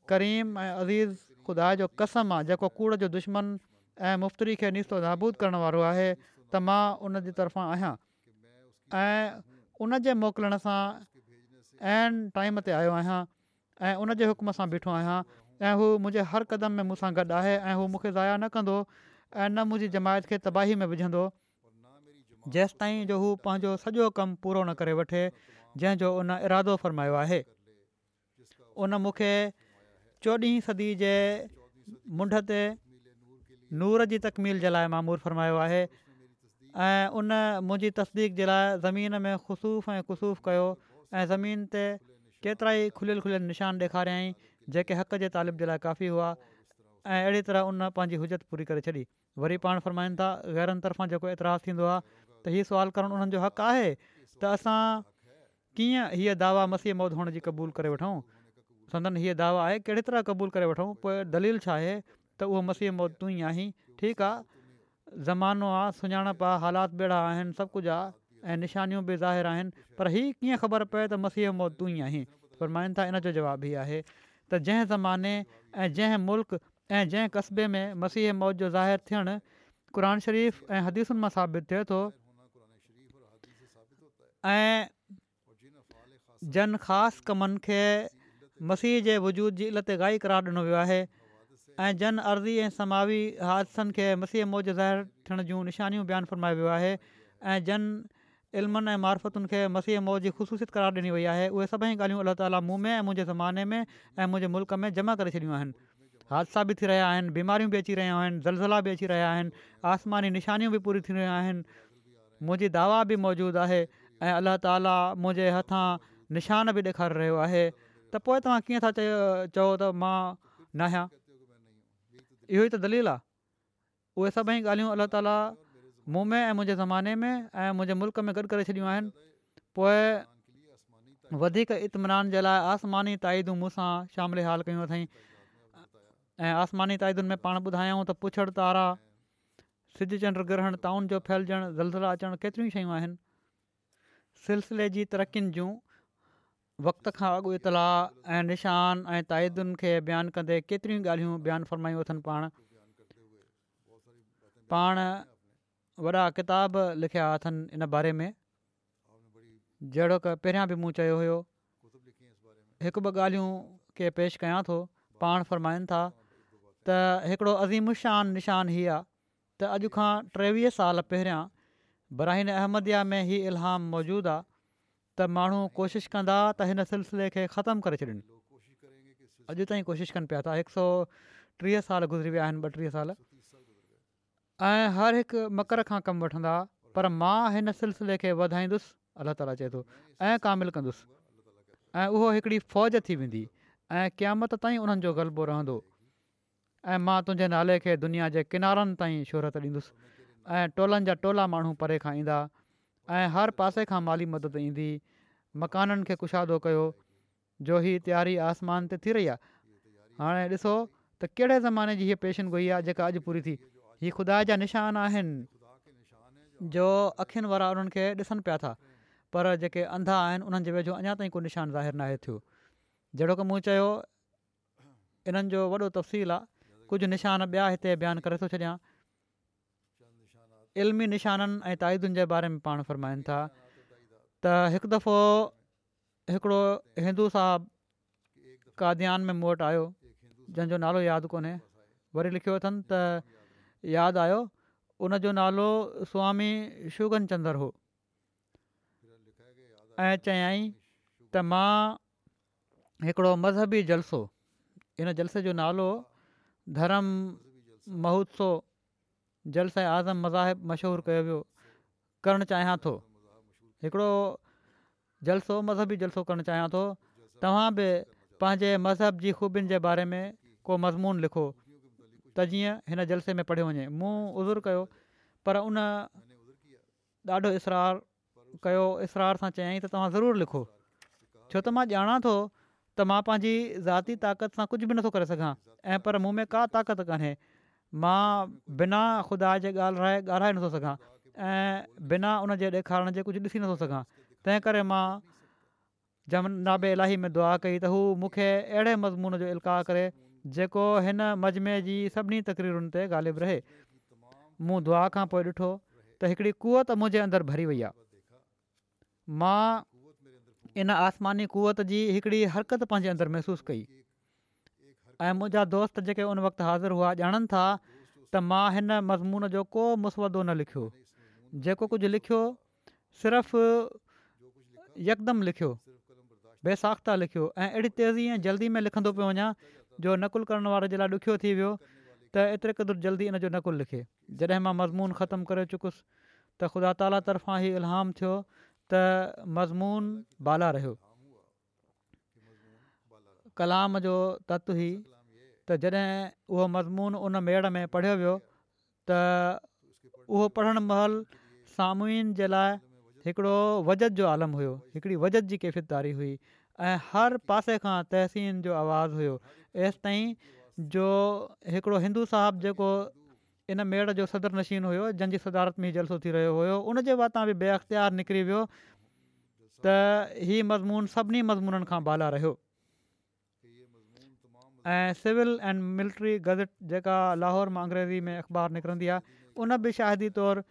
S2: करीम ऐं अज़ीज़ ख़ुदा जो कसम आहे जेको कूड़ जो दुश्मन ऐं मुफ़्तरी खे निस्तो नाबूद करण वारो आहे मां उन जी तरफ़ां ऐं उन जे मोकिलण सां ऐं टाइम ते आयो आहियां ऐं उन जे हुकम सां बीठो आहियां ऐं हू मुंहिंजे हर क़दम में मूंसां गॾु आहे ऐं हू मूंखे ज़ाया न कंदो ऐं न मुंहिंजी जमायत खे तबाही में विझंदो जेसि ताईं जो हू पंहिंजो सॼो कमु पूरो न करे वठे जंहिंजो उन इरादो फ़रमायो आहे उन मूंखे चोॾहीं सदी जे मुंड ते नूर जी तकमील जे लाइ फ़रमायो उन मुंहिंजी तस्दीक जे लाइ ज़मीन में ख़ुसूफ़ ऐं कुसूफ़ु कयो ऐं ज़मीन ते केतिरा ई खुलियल खुलियल निशान ॾेखारियाईं जेके हक़ जे तालिब जे लाइ काफ़ी हुआ ऐं अहिड़ी तरह उन पंहिंजी हुजत पूरी करे छॾी वरी पाण फ़र्माईनि था गैरनि तर्फ़ां जेको एतिराज़ु थींदो आहे त हीअ सुवालु करणु उन्हनि जो हक़ु आहे त असां कीअं हीअ दावा मसीह मौत हुअण जी क़बूलु करे वठूं संदन हीअ दावा आहे कहिड़ी तरह क़बूलु करे वठूं पोइ दलील छा आहे त उहो मसीह मौत तूं ई आहीं ठीकु आहे ज़मानो आहे सुञाणप आहे हालात बि अहिड़ा आहिनि सभु कुझु आहे ऐं निशानियूं बि ज़ाहिर आहिनि पर हीउ कीअं ख़बर पए त मसीह मौत तूं ई आहीं फरमाइनि था इन जो जवाबु ई आहे त जंहिं ज़माने ऐं जंहिं मुल्क़ ऐं जंहिं कस्बे में मसीह मौत जो ज़ाहिर थियणु क़ुर शरीफ़ ऐं हदीसुनि मां साबित थिए थो ऐं जन ख़ासि कमनि खे मसीह जे वजूद जी गाई करार ॾिनो वियो आहे ऐं जन अर्ज़ी ऐं समावी हादसनि खे मसीह मौज जे ज़हरु थियण जूं निशानियूं बयानु फ़रमाए वियो आहे ऐं जन इल्मनि ऐं मारफतुनि खे मसीह मौज जी ख़ुशूसियत करार ॾिनी वई आहे उहे सभई ॻाल्हियूं अलाह ताला मूं में ऐं मुंहिंजे ज़माने में ऐं मुंहिंजे मुल्क में जमा करे छॾियूं आहिनि हादसा बि थी रहिया आहिनि बीमारियूं बि अची रहियूं आहिनि ज़लज़ला बि अची रहिया आहिनि आसमानी निशानियूं बि पूरी थी रहियूं आहिनि मुंहिंजी दावा बि मौजूदु आहे ऐं अलाह ताला मुंहिंजे हथां निशान बि ॾेखारे रहियो आहे त पोइ तव्हां कीअं था चयो त मां इहो ई त दलील आहे उहे सभई ॻाल्हियूं अलाह ताला मूं में ऐं मुंहिंजे ज़माने में ऐं मुंहिंजे मुल्क़ में गॾु करे छॾियूं आहिनि पोइ वधीक इतमिनान जे लाइ आसमानी ताइदूं मूंसां शामिल हाल कयूं अथई ऐं आसमानी ताइदुनि में पाण ॿुधायूं त पुछड़ तारा सिज चंड ग्रहण ताउन जो फैलजणु ज़लज़ला अचणु केतिरियूं शयूं आहिनि सिलसिले जी तरक़ियुनि वक़्त खां अॻु اطلاع ऐं निशान ऐं ताइदुनि खे बयानु कंदे केतिरियूं ॻाल्हियूं बयानु फ़रमायूं अथनि पाण पाण वॾा किताब लिखिया अथनि इन बारे में जहिड़ो क पहिरियां बि मूं चयो हुयो हिकु ॿ ॻाल्हियूं के पेश कयां थो पाण फ़रमाइनि था त हिकिड़ो शान निशान हीअ आहे त अॼु खां टेवीह साल पहिरियां बराहिन अहमदिया में मौजूदु आहे त माण्हू कोशिशि कंदा त हिन सिलसिले खे ख़तमु करे छॾिन अॼु ताईं कोशिशि कनि पिया था हिकु सौ टीह साल गुज़री विया आहिनि ॿटीह साल ऐं हर हिकु मकर खां कमु वठंदा पर मां हिन सिलसिले खे वधाईंदुसि अलाह ताला चए थो ऐं कामिलु कंदुसि ऐं उहो फ़ौज थी वेंदी ऐं क़यामत ताईं उन्हनि जो ग़लबो रहंदो ऐं मां तुंहिंजे नाले खे दुनिया जे किनारनि ताईं शोहरत ॾींदुसि ऐं टोलनि जा टोला माण्हू परे खां ऐं हर पासे खां माली मदद ईंदी मकाननि खे कुशादो कयो जो ही तयारी आसमान ते थी रही आहे हाणे ॾिसो त कहिड़े ज़माने जी हीअ पेशन गोई आहे जेका अॼु पूरी थी हीअ ख़ुदा जा निशान आहिनि जो अखियुनि वारा उन्हनि खे ॾिसनि पिया था पर जेके अंधा आहिनि उन्हनि जे वेझो अञा ताईं को ज़ाहिर न थियो जेड़ो की मूं चयो इन्हनि जो वॾो तफ़सील आहे कुझु निशान ॿिया हिते बयानु करे थो छॾियां इल्मी निशाननि ऐं ताइदुनि जे बारे में पाण फ़रमाईनि था त हिकु दफ़ो हिकिड़ो हिंदू साहबु काद्यान में मूं वटि आयो जंहिंजो नालो यादि कोन्हे वरी लिखियो अथनि त यादि आयो उनजो नालो स्वामी शुगन चंद्र हो ऐं चयाई त मां हिकिड़ो मज़हबी जलसो हिन जलसे जो नालो धरम महोत्सव जलस आज़म मज़ाहिब मशहूरु कयो वियो करणु चाहियां थो हिकिड़ो जलसो मज़हबी जलसो करणु चाहियां थो तव्हां बि पंहिंजे मज़हब जी ख़ूबियुनि जे बारे में को मज़मून लिखो त जीअं हिन जलसे में पढ़ियो वञे मूं उज़ कयो पर उन ॾाढो इसरार कयो इसरार सां चयई त तव्हां ज़रूरु लिखो छो त मां ॼाणा थो त मां पंहिंजी ज़ाती ताक़त सां कुझु बि नथो करे सघां ऐं पर में का ताक़त मां बिना ख़ुदा जे ॻाल्हि राय ॻाल्हाए नथो सघां ऐं बिना उन जे ॾेखारण जे कुझु ॾिसी नथो सघां तंहिं करे मां जमन नाबे इलाही में दुआ कई त हू मूंखे अहिड़े मज़मून जो इल्काउ करे जेको हिन मज़मे जी सभिनी तकरीरुनि ते ग़ालिबु रहे मूं दुआ खां पोइ ॾिठो त हिकिड़ी कुवत मुंहिंजे अंदरु भरी वई आहे मां हिन आसमानी कुवत जी हिकिड़ी हरकत पंहिंजे अंदरु महिसूसु कई ऐं मुंहिंजा दोस्त जेके उन वक़्तु हाज़िर हुआ ॼाणनि था त मां हिन मज़मून जो को मुसवदो न लिखियो जेको कुझु लिखियो सिर्फ़ु यकदमि लिखियो बेसाख़्ता लिखियो ऐं अहिड़ी तेज़ी ऐं जल्दी में लिखंदो पियो वञा जो नकुलु करण वारे जे लाइ ॾुखियो थी वियो त एतिरे क़दुरु जल्दी इन जो नकुलु लिखे जॾहिं मां मज़मून ख़तमु करे चुकुसि त ख़ुदा ताला तर्फ़ां ई इलहाम थियो त मज़मून बाला रहियो कलाम जो तत्वी त जॾहिं उहो मज़मून उन मेड़ में पढ़ियो वियो त उहो पढ़णु महल सामूहनि जे लाइ हिकिड़ो वजत जो आलम हुयो हिकिड़ी वजत जी कैफ़ितारी हुई ऐं हर पासे खां तहसीन जो आवाज़ु हुयो एसि ताईं जो हिकिड़ो हिंदू साहबु जेको इन मेड़ जो सदर नशीन हुयो जंहिंजी सदारत में जलसो थी रहियो हुयो उनजे माता बि बे अख़्तियारु निकिरी वियो त इहो मज़मून सभिनी मज़मूननि खां भाला रहियो ऐं सिविल ऐंड मिल्ट्री गज़ट जेका लाहौर मां अंग्रेजी में अख़बार निकिरंदी आहे उन बि शाहिदी तौरु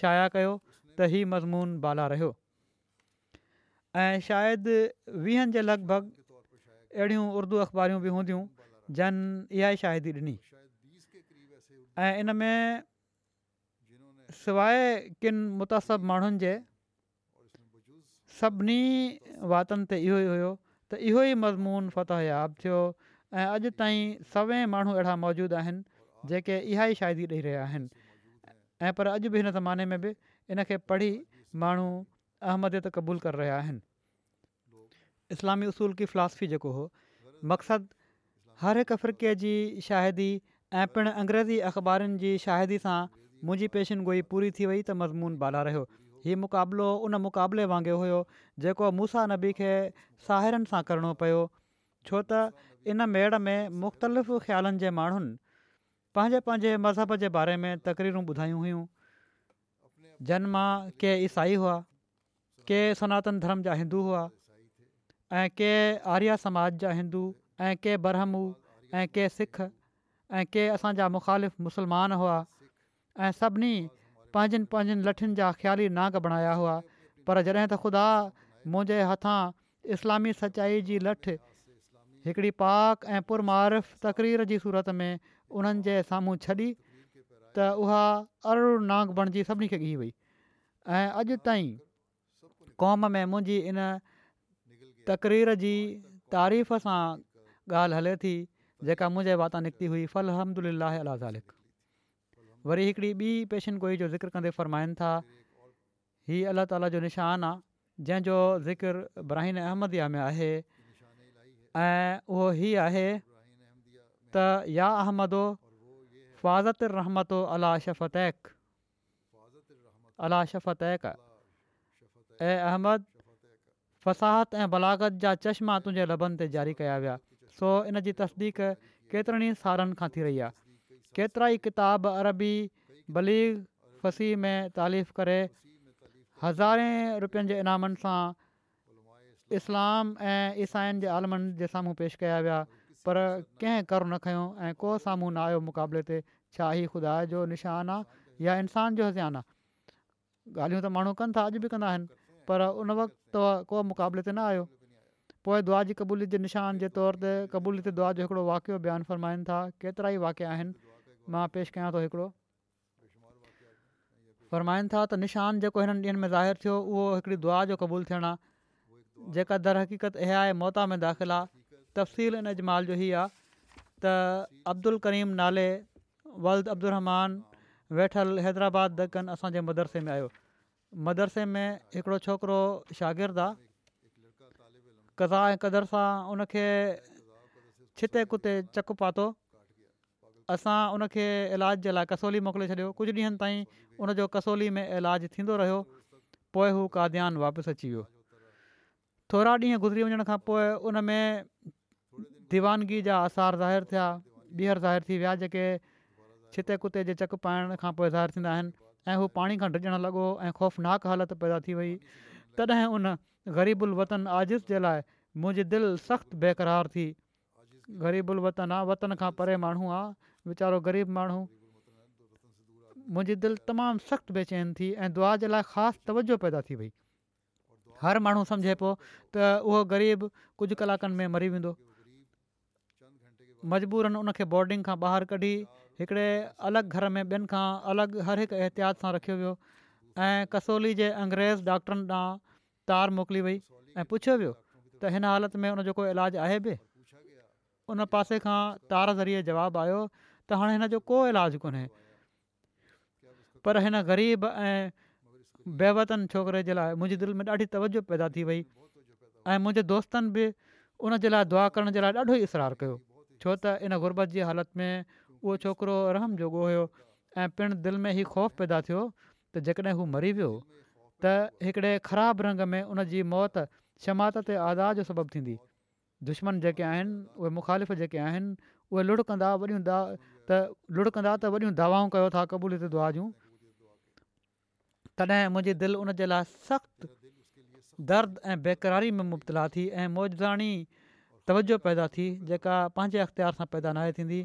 S2: शाया कयो त ई मज़मून बाला रहियो ऐं शायदि वीहनि जे लॻिभॻि अहिड़ियूं उर्दू अख़बारियूं बि हूंदियूं जन इहा ई शाहिदी ॾिनी ऐं इन में सवाइ किनि मुतब माण्हुनि जे सभिनी वातनि ते इहो ई हुयो त इहो ई मज़मून फ़तह याबु थियो ऐं अॼु ताईं सवें माण्हू अहिड़ा मौजूदु आहिनि जेके इहा ई शाइदी ॾेई रहिया आहिनि ऐं पर अॼु बि हिन ज़माने में बि इनखे पढ़ी माण्हू अहमदियत क़बूल कर रहिया आहिनि इस्लामी उसूल की फिलासफ़ी जेको हो मक़सदु हर हिक फ़्रके जी शाहिदी ऐं पिणु अंग्रेज़ी अख़बारुनि जी शाइदी सां मुंहिंजी गोई पूरी थी वई त मज़मून बाला रहियो इहो मुक़ाबिलो उन मुक़ाबले वांगुरु हुयो जेको मूसा नबी खे साहेरनि सां पियो छो त इन मेड़ में मुख़्तलिफ़ ख़्यालनि जे माण्हुनि पंहिंजे पंहिंजे मज़हब जे बारे में तक़रीरूं ॿुधायूं हुयूं जन मां के ईसाई हुआ के सनातन धर्म जा हिंदू हुआ ऐं के आर्या समाज जा हिंदू ऐं के ब्रह्मू ऐं के सिख ऐं के असांजा मुख़ालिफ़ मुसलमान हुआ ऐं सभिनी पंहिंजनि पंहिंजनि लठनि जा ख़्याली नाग बणाया हुआ पर जॾहिं त ख़ुदा मुंहिंजे हथां इस्लामी सचाई जी लठ हिकिड़ी पाक ऐं पुरमारिफ़ तक़रीर जी सूरत में उन्हनि जे साम्हूं छॾी त उहा अरिड़नाग बणिजी सभिनी खे ॻीह वई ऐं अॼु ताईं क़ौम में मुंहिंजी इन तक़रीर जी तारीफ़ सां ॻाल्हि हले थी जेका मुंहिंजे वाता निकिती हुई फल अहमद लाहे अला ज़ालिक़ वरी हिकिड़ी ॿी पेशिनगो जो ज़िक्र कंदे फ़रमाइनि था हीउ अलाह ताला जो निशानु आहे जंहिंजो ज़िकिर ब्राहिन अहमदिया में आहे ऐं उहो हीअ आहे त या अहमदो फ़वाज़त रहमतो अलाश फ़तैक़ाशफ़त ऐं अहमद फ़साहत ऐं बलागत जा चश्मा तुंहिंजे लभनि ते जारी कया विया सो इन जी तस्दीक केतिरनि ई सालनि खां थी रही आहे केतिरा ई किताब अरबी बलीग फसी में तारीफ़ करे हज़ारे रुपियनि जे इनामनि सां इस्लाम ऐं ईसाइन जे आलमनि जे साम्हूं पेश कया विया पर कंहिं कर न खंयो ऐं को साम्हूं न आयो मुक़ाबले ते छा ई ख़ुदा जो निशान आहे या इंसान जो ज़ान आहे ॻाल्हियूं त माण्हू कनि था अॼु बि कंदा पर उन वक़्तु को मुक़ाबले ते न आयो पोइ दुआ जी क़बूलीत जे निशान जे तौर ते क़बूलियत दुआ जो हिकिड़ो वाक़ियो बयानु फ़रमाइनि था केतिरा ई वाकिया आहिनि मां पेश कयां थो हिकिड़ो फ़रमाइनि था त निशानु जेको हिननि में ज़ाहिर थियो उहो हिकिड़ी दुआ जो क़बूलु थियणु जेका दर हक़ीक़त इहा आहे मोता में दाख़िलु आहे तफ़सील इन जमाल जो इहा आहे त अब्दुल करीम नाले वलद अब्दुमान वेठल हैदराबाद द कनि असांजे मदरसे में आयो मदरसे में हिकिड़ो छोकिरो शागिर्दु आहे कज़ा ऐं क़दर सां उनखे छिते कुते चकु पातो असां उनखे इलाज जे लाइ कसोली मोकिले छॾियो कुझु ॾींहनि ताईं उनजो कसोली में इलाजु थींदो रहियो पोइ हू काद्यानु वापसि अची वियो थोरा ॾींहं गुज़री वञण खां पोइ उन में दीवानगी जा आसार ज़ाहिर थिया ॿीहर ज़ाहिरु थी विया जेके छिते कुते जे चकु पाइण खां पोइ ज़ाहिर थींदा आहिनि ऐं हू पाणी खां डिॼणु लॻो ऐं ख़ौफ़नाक हालति पैदा थी वई तॾहिं उन ग़रीबुल वतन आजिश जे लाइ मुंहिंजी दिलि सख़्तु बेक़रारु थी ग़रीबु वतन आहे वतन खां परे माण्हू आहे वीचारो ग़रीब माण्हू मुंहिंजी दिलि तमामु सख़्तु बेचैन थी ऐं दुआ जे लाइ ख़ासि तवजो पैदा थी वई हर माण्हू सम्झे पियो त उहो ग़रीब कुझु कलाकनि में मरी वेंदो मजबूरनि उनखे बोर्डिंग खां ॿाहिरि कढी हिकिड़े अलॻि घर में ॿियनि खां अलॻि हर हिकु एहतियात सां रखियो वियो ऐं कसोली जे अंग्रेज़ डॉक्टरनि ॾांहुं तार मोकिली वई ऐं पुछियो वियो त हिन हालति में हुनजो को इलाजु आहे बि उन पासे खां तार ज़रिए जवाबु आयो त हाणे हिन जो को इलाजु कोन्हे पर हिन ग़रीब ऐं बेवतन छोकिरे जे लाइ मुंहिंजी दिलि में ॾाढी तवजो पैदा थी वई ऐं मुंहिंजे दोस्तनि बि उनजे लाइ दुआ करण जे लाइ ॾाढो ई इसरारु कयो छो त इन गुरबत जी हालति में उहो छोकिरो रहम जोगो हुयो ऐं पिणु दिलि में ई ख़ौफ़ पैदा थियो त जेकॾहिं हू मरी वियो त हिकिड़े ख़राबु रंग में उन जी शमात ते आदा जो सबबु थींदी दुश्मन जेके आहिनि उहे मुखालिफ़ जेके आहिनि उहे लुड़कंदा वॾियूं दा त लुड़कंदा त वॾियूं दवाऊं कयो था दुआ जूं तॾहिं मुंहिंजी दिलि उनजे लाइ सख़्तु दर्दु ऐं बेक़रारी में मुबतला थी ऐं मोजाणी तवजो पैदा थी जेका पंहिंजे अख़्तियार सां पैदा न आहे थींदी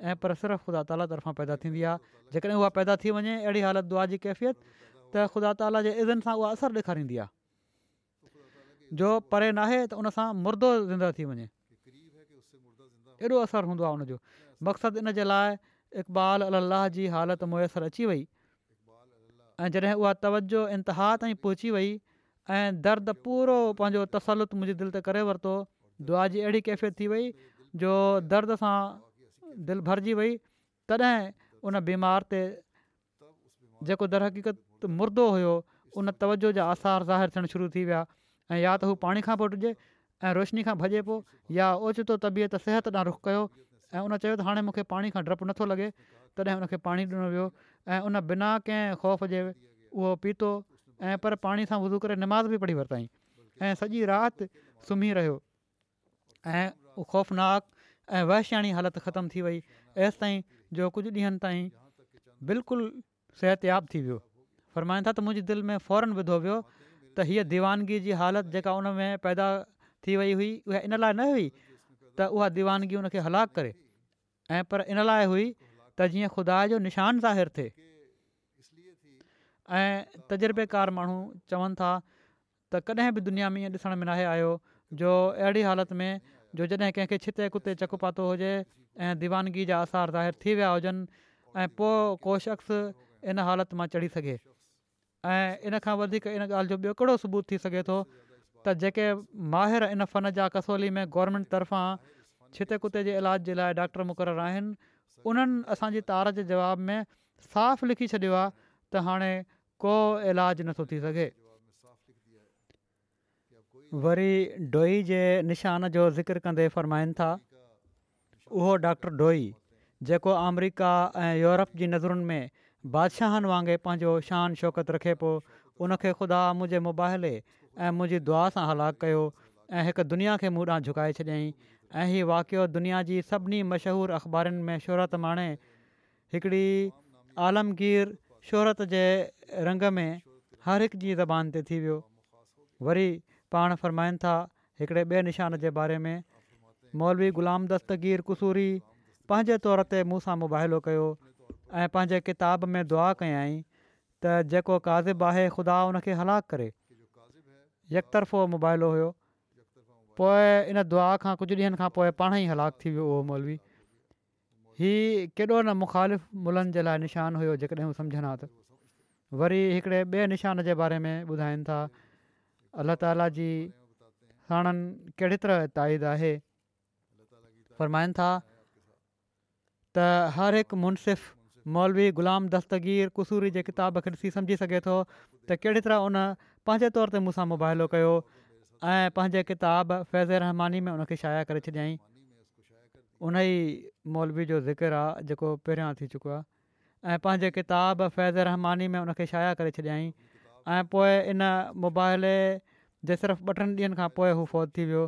S2: ऐं पर सिर्फ़ु ख़ुदा ताल तरफ़ां पैदा थींदी आहे जेकॾहिं उहा पैदा थी वञे अहिड़ी हालति दुआ जी कैफ़ियत त ख़ुदा ताला जे इज़नि सां उहा असरु ॾेखारींदी आहे जो परे नाहे त उन सां मुर्दो ज़िंदा थी वञे एॾो असरु हूंदो आहे उनजो मक़सदु इन जे लाइ इक़बाल अलाह जी हालति मुयसरु अची वई ऐं जॾहिं उहा तवजो इंतिहा ताईं पहुची वई ऐं दर्द पूरो पंहिंजो तसलत मुंहिंजी दिलि ते करे वरितो दुआ जी अहिड़ी कैफ़ियत थी वई जो दर्द सां दिलि भरिजी वई तॾहिं उन बीमार ते जेको दरहकीक़त मुर्दो हुयो उन तवजो जा आसार ज़ाहिर थियण शुरू थी विया ऐं या त हू पाणी खां पुटिजे ऐं रोशनी खां भॼे पोइ या ओचितो तबियत सिहत ॾांहुं रुख कयो ऐं उन चयो त हाणे मूंखे पाणी खां डपु नथो लॻे तॾहिं हुनखे पाणी ॾिनो वियो ऐं उन बिना कंहिं ख़ौफ़ जे उहो पीतो ऐं पर पाणी सां वज़ू करे निमाज़ बि पढ़ी वरितईं ऐं सॼी राति सुम्ही रहियो ऐं ख़ौफ़नाक ऐं वैश्याणी हालति ख़तमु थी वई ऐसि ताईं जो कुझु ॾींहनि ताईं बिल्कुलु सिहत थी वियो फरमाईंदा त मुंहिंजी दिलि में फ़ौरन विधो वियो त हीअ दीवानगी जी हालति जेका उन में पैदा थी वई हुई उहा इन लाइ न हुई त उहा दीवानगी उनखे हलाकु करे ऐं पर इन लाइ हुई त जीअं ख़ुदा जो निशान ज़ाहिर थिए ऐं तजुर्बेकार माण्हू चवनि था त कॾहिं बि दुनिया में ईअं ॾिसण में न आहे आयो जो अहिड़ी हालति में जो जॾहिं कंहिंखे छिते कुते चकु पातो हुजे ऐं दीवानगी जा असार ज़ाहिर थी विया हुजनि ऐं पोइ को शख़्स इन हालति मां चढ़ी सघे ऐं इन खां वधीक इन ॻाल्हि जो ॿियो कहिड़ो सबूत थी सघे थो त जेके माहिर इन फन जा कसोली में गवर्मेंट तरफ़ां छिते कुते जे इलाज जे लाइ डॉक्टर मुक़ररु आहिनि उन्हनि असांजी तार जे जवाब में साफ़ लिखी छॾियो आहे त हाणे को इलाजु नथो थी सघे वरी डोई जे निशान जो ज़िक्र कंदे फ़रमाईनि था उहो डॉक्टर डोई जेको अमरिका ऐं यूरोप जी नज़रुनि में बादशाहनि वांगुरु पंहिंजो शान शौक़त रखे पियो उन ख़ुदा मुंहिंजे मुबाइले ऐं मुंहिंजी दुआ सां हलाकु कयो ऐं हिकु दुनिया खे मूं ॾांहुं झुकाए छॾियाईं ऐं हीअ वाक़ियो दुनिया जी सभिनी मशहूरु अख़बारनि में शोहरत माणे हिकिड़ी आलमगीर शोहरत जे रंग में हर हिकु जी ज़बान ते थी वियो वरी पाण फ़रमाइनि था हिकिड़े ॿिए निशान जे बारे में मौलवी ग़ुलाम दस्तगीर कुसूरी पंहिंजे तौर ते मूं सां मुबाहिलो कयो ऐं पंहिंजे किताब में दुआ कयाई त जेको काज़िब आहे ख़ुदा उन खे हलाक करे यकतरफ़ो मुबाइलो हुयो पोइ इन दुआ खां कुझु ॾींहनि खां पोइ पाण ई हलाकु थी वियो उहो मौलवी हीअ केॾो न मुख़ालिफ़ मुलनि जे लाइ निशान हुयो जेकॾहिं हू सम्झनि त वरी हिकिड़े ॿिए निशान जे बारे में ॿुधाइनि था अल्ला ताला जी हाणनि कहिड़े तरह ताईद आहे फ़रमाइनि था त हर हिकु मुनसिफ़ मौलवी ग़ुलाम दस्तगीर कुसूरी जे किताब खे ॾिसी सम्झी सघे थो त कहिड़ी तरह उन पंहिंजे तौर ते मूंसां मुबाहिलो ऐं पंहिंजे किताबु फैज़ रहमानी में उनखे शाया करे छॾियई उन ई मौलवी जो ज़िक्र आहे जेको पहिरियां थी चुको आहे ऐं पंहिंजे किताबु फैज़ रहमानी में उनखे शाया करे छॾियई ऐं पोइ इन मुबाइले जे सिर्फ़ु ॿ टिनि ॾींहनि खां पोइ हू फ़ौत थी वियो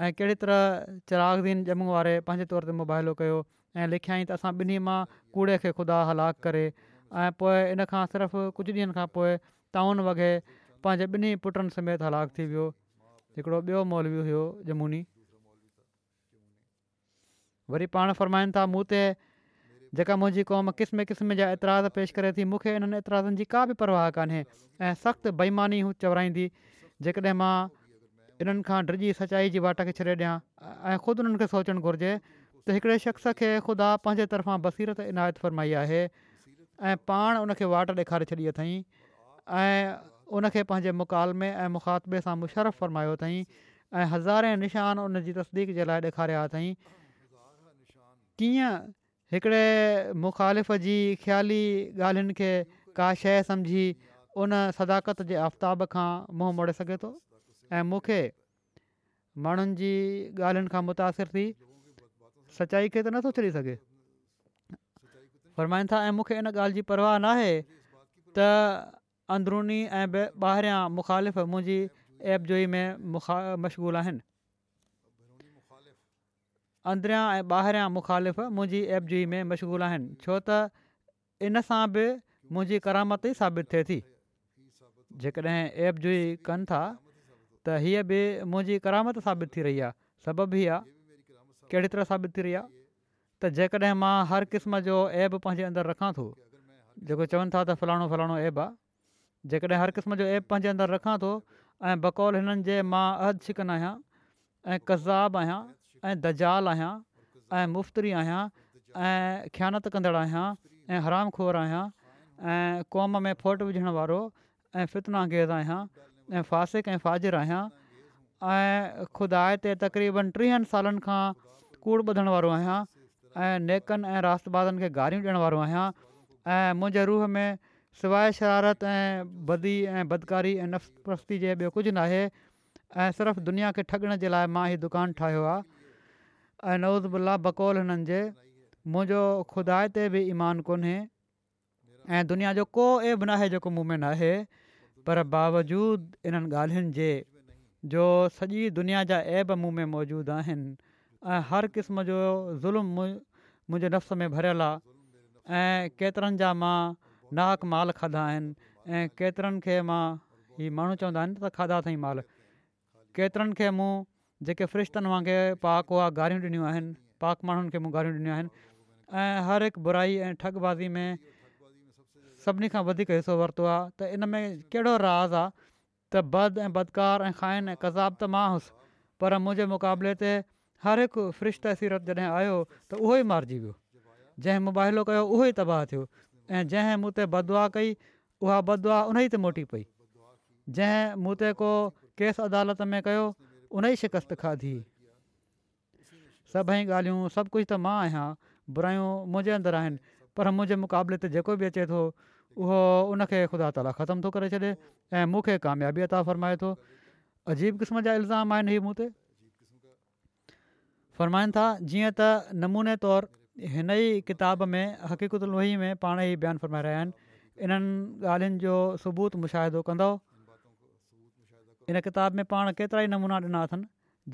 S2: ऐं कहिड़ी तरह चिरागदीन ॼमू वारे पंहिंजे तौर ते मुबाइलो कयो ऐं लिखियाई त असां ॿिन्ही मां कूड़े खे ख़ुदा हलाकु करे ऐं पोइ इन खां सिर्फ़ु कुझु ॾींहनि खां पोइ ताउन पंहिंजे ॿिन्ही पुटनि समेत हलाकु थी वियो हिकिड़ो ॿियो मौलवी हुयो जमूनी वरी पाण फ़रमाईनि था मूं ते जेका मुंहिंजी क़ौम क़िस्म क़िस्म जा एतिराज़ पेश करे थी मूंखे इन्हनि एतिराज़नि जी का बि परवाह कान्हे ऐं सख़्तु बेईमानी हू चवराईंदी जेकॾहिं मां इन्हनि खां ड्रिजी सचाई जी वाट खे छॾे ॾियां ऐं ख़ुदि उन्हनि खे सोचणु घुरिजे त हिकिड़े शख़्स खे ख़ुदा पंहिंजे तर्फ़ां बसीरत इनायत फ़रमाई आहे ऐं पाण उनखे वाट ॾेखारे छॾी अथई उन पंहिंजे मुकालमे ऐं मुखातबे सां मुशरफ़ फ़रमायो अथई ऐं हज़ारे निशान उन जी तसदीक जे लाइ ॾेखारिया अथई कीअं हिकिड़े मुखालिफ़ जी ख़्याली ॻाल्हियुनि खे का शइ सम्झी उन सदाकत जे आफ़्ताब खां मुंहुं मोड़े सघे थो ऐं मूंखे माण्हुनि जी ॻाल्हियुनि खां मुतासिर थी सचाई खे त नथो छॾी सघे था ऐं मूंखे इन ॻाल्हि जी परवाह न अंदरुनी ऐं ॿाहिरियां मुखालिफ़ मुंहिंजी एप जोई में मुखा मशग़ूल आहिनि अंदरियां ऐं ॿाहिरियां मुखालिफ़ मुंहिंजी एप जोई में मशगूल आहिनि छो त इन सां बि मुंहिंजी करामत ई साबित थिए थी जेकॾहिं एप जो कनि था त हीअ बि मुंहिंजी करामत साबित थी रही आहे सबबु ई आहे कहिड़ी तरह साबित थी रही आहे त मां हर क़िस्म जो एप पंहिंजे अंदरि रखां थो जेको चवनि था त फलाणो फलाणो जेकॾहिं हर क़िस्म जो ऐप पंहिंजे अंदरु रखां थो ऐं बकौल हिननि जे मां छिकन आहियां ऐं कज़ाबु आहियां ऐं दाल आहियां ऐं आहियां ऐं ख्यानत कंदड़ु आहियां ऐं हराम खोर आहियां ऐं क़ौम में फोट विझणु वारो ऐं फितना आहियां ऐं फ़ासिक़ ऐं फाजिर आहियां ऐं ख़ुदा ते तक़रीबन टीहनि सालनि खां कूड़ ॿुधण वारो आहियां ऐं नेकनि ऐं रास्तादनि खे गारियूं ॾियण वारो आहियां ऐं मुंहिंजे रूह में सवाइ शरारत ऐं बदी ऐं बदकारी ऐं नफ़ पस्ती जे ॿियो कुझु न आहे ऐं सिर्फ़ु दुनिया खे ठगण जे लाइ मां हीउ दुकानु ठाहियो आहे ऐं नवज़ बकोल हुननि जे मुंहिंजो खुदा ते बि ईमान कोन्हे ऐं दुनिया जो को ऐबु न जेको मूं में न पर बावजूद इन्हनि ॻाल्हियुनि जे जो सॼी दुनिया जा ऐब मूं में मौजूदु आहिनि हर क़िस्म जो ज़ुल्म मुंहिंजे नफ़्स में भरियलु आहे ऐं केतिरनि जा मां नाहक माल खाधा आहिनि ऐं केतिरनि खे मां हीउ माण्हू चवंदा आहिनि त खाधा अथई माल केतिरनि खे मूं जेके फ़्रिश्तनि वांगुरु पाक हुआ गारियूं ॾिनियूं आहिनि पाक माण्हुनि खे मूं गारियूं ॾिनियूं आहिनि ऐं हर हिकु बुराई ऐं ठगबाज़ी में सभिनी खां वधीक हिसो वरितो आहे त इन में कहिड़ो राज़ आहे त बद ऐं बदकार ऐं खाइन ऐं कज़ाब त मां हुउसि पर मुंहिंजे मुक़ाबले ते हर हिकु फ़्रिश्त सीरत जॾहिं आयो त उहो ई मारिजी वियो जंहिं कयो ऐं जंहिं मूं ते बदवा कई उहा बदुआ उन ई ते मोटी पई जंहिं मूं ते को केस अदालत में कयो उन ई शिकस्त खाधी सभई ॻाल्हियूं सभु कुझु त मां आहियां बुरायूं मुंहिंजे अंदरि आहिनि पर मुंहिंजे मुक़ाबले ते जेको बि अचे थो उहो उनखे ख़ुदा ताला ख़तमु थो करे छॾे ऐं मूंखे कामयाबी अता फ़र्माए थो अजीब क़िस्म जा इल्ज़ाम आहिनि हीअ मूं ते फ़रमाइनि था जीअं त नमूने तौरु हिन ई किताब में हक़ीक़त लोही में पाण ई बयानु फ़रमाए रहिया आहिनि इन्हनि ॻाल्हियुनि जो सबूत मुशाहिदो कंदो इन किताब में पाण केतिरा ई नमूना ॾिना अथनि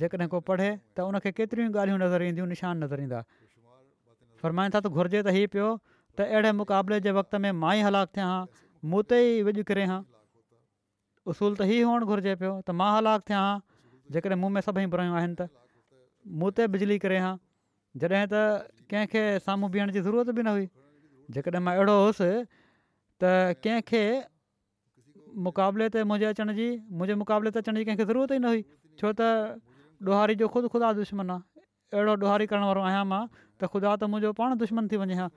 S2: जेकॾहिं को पढ़े त उनखे केतिरियूं ॻाल्हियूं नज़र ईंदियूं निशान नज़र ईंदा फ़रमाईनि था त घुरिजे त ई पियो त अहिड़े मुक़ाबले जे वक़्त में मां ई हलाकु थियां हा मूं ते ई विझी किरे उसूल त ई हुअणु घुरिजे पियो त मां हलाकु थियां हा जेकॾहिं मूं में सभई आहिनि त बिजली किरे जॾहिं त कंहिंखे साम्हूं बीहण जी ज़रूरत बि न हुई जेकॾहिं मां अहिड़ो हुउसि त कंहिंखे मुक़ाबले ते मुंहिंजे अचण जी मुंहिंजे मुक़ाबले ते अचण जी कंहिंखे ज़रूरत ई न हुई छो त ॾोहारी जो ख़ुदि ख़ुदा दुश्मन आहे अहिड़ो ॾोहारी करण वारो आहियां मां त ख़ुदा त मुंहिंजो पाण दुश्मन थी वञे हा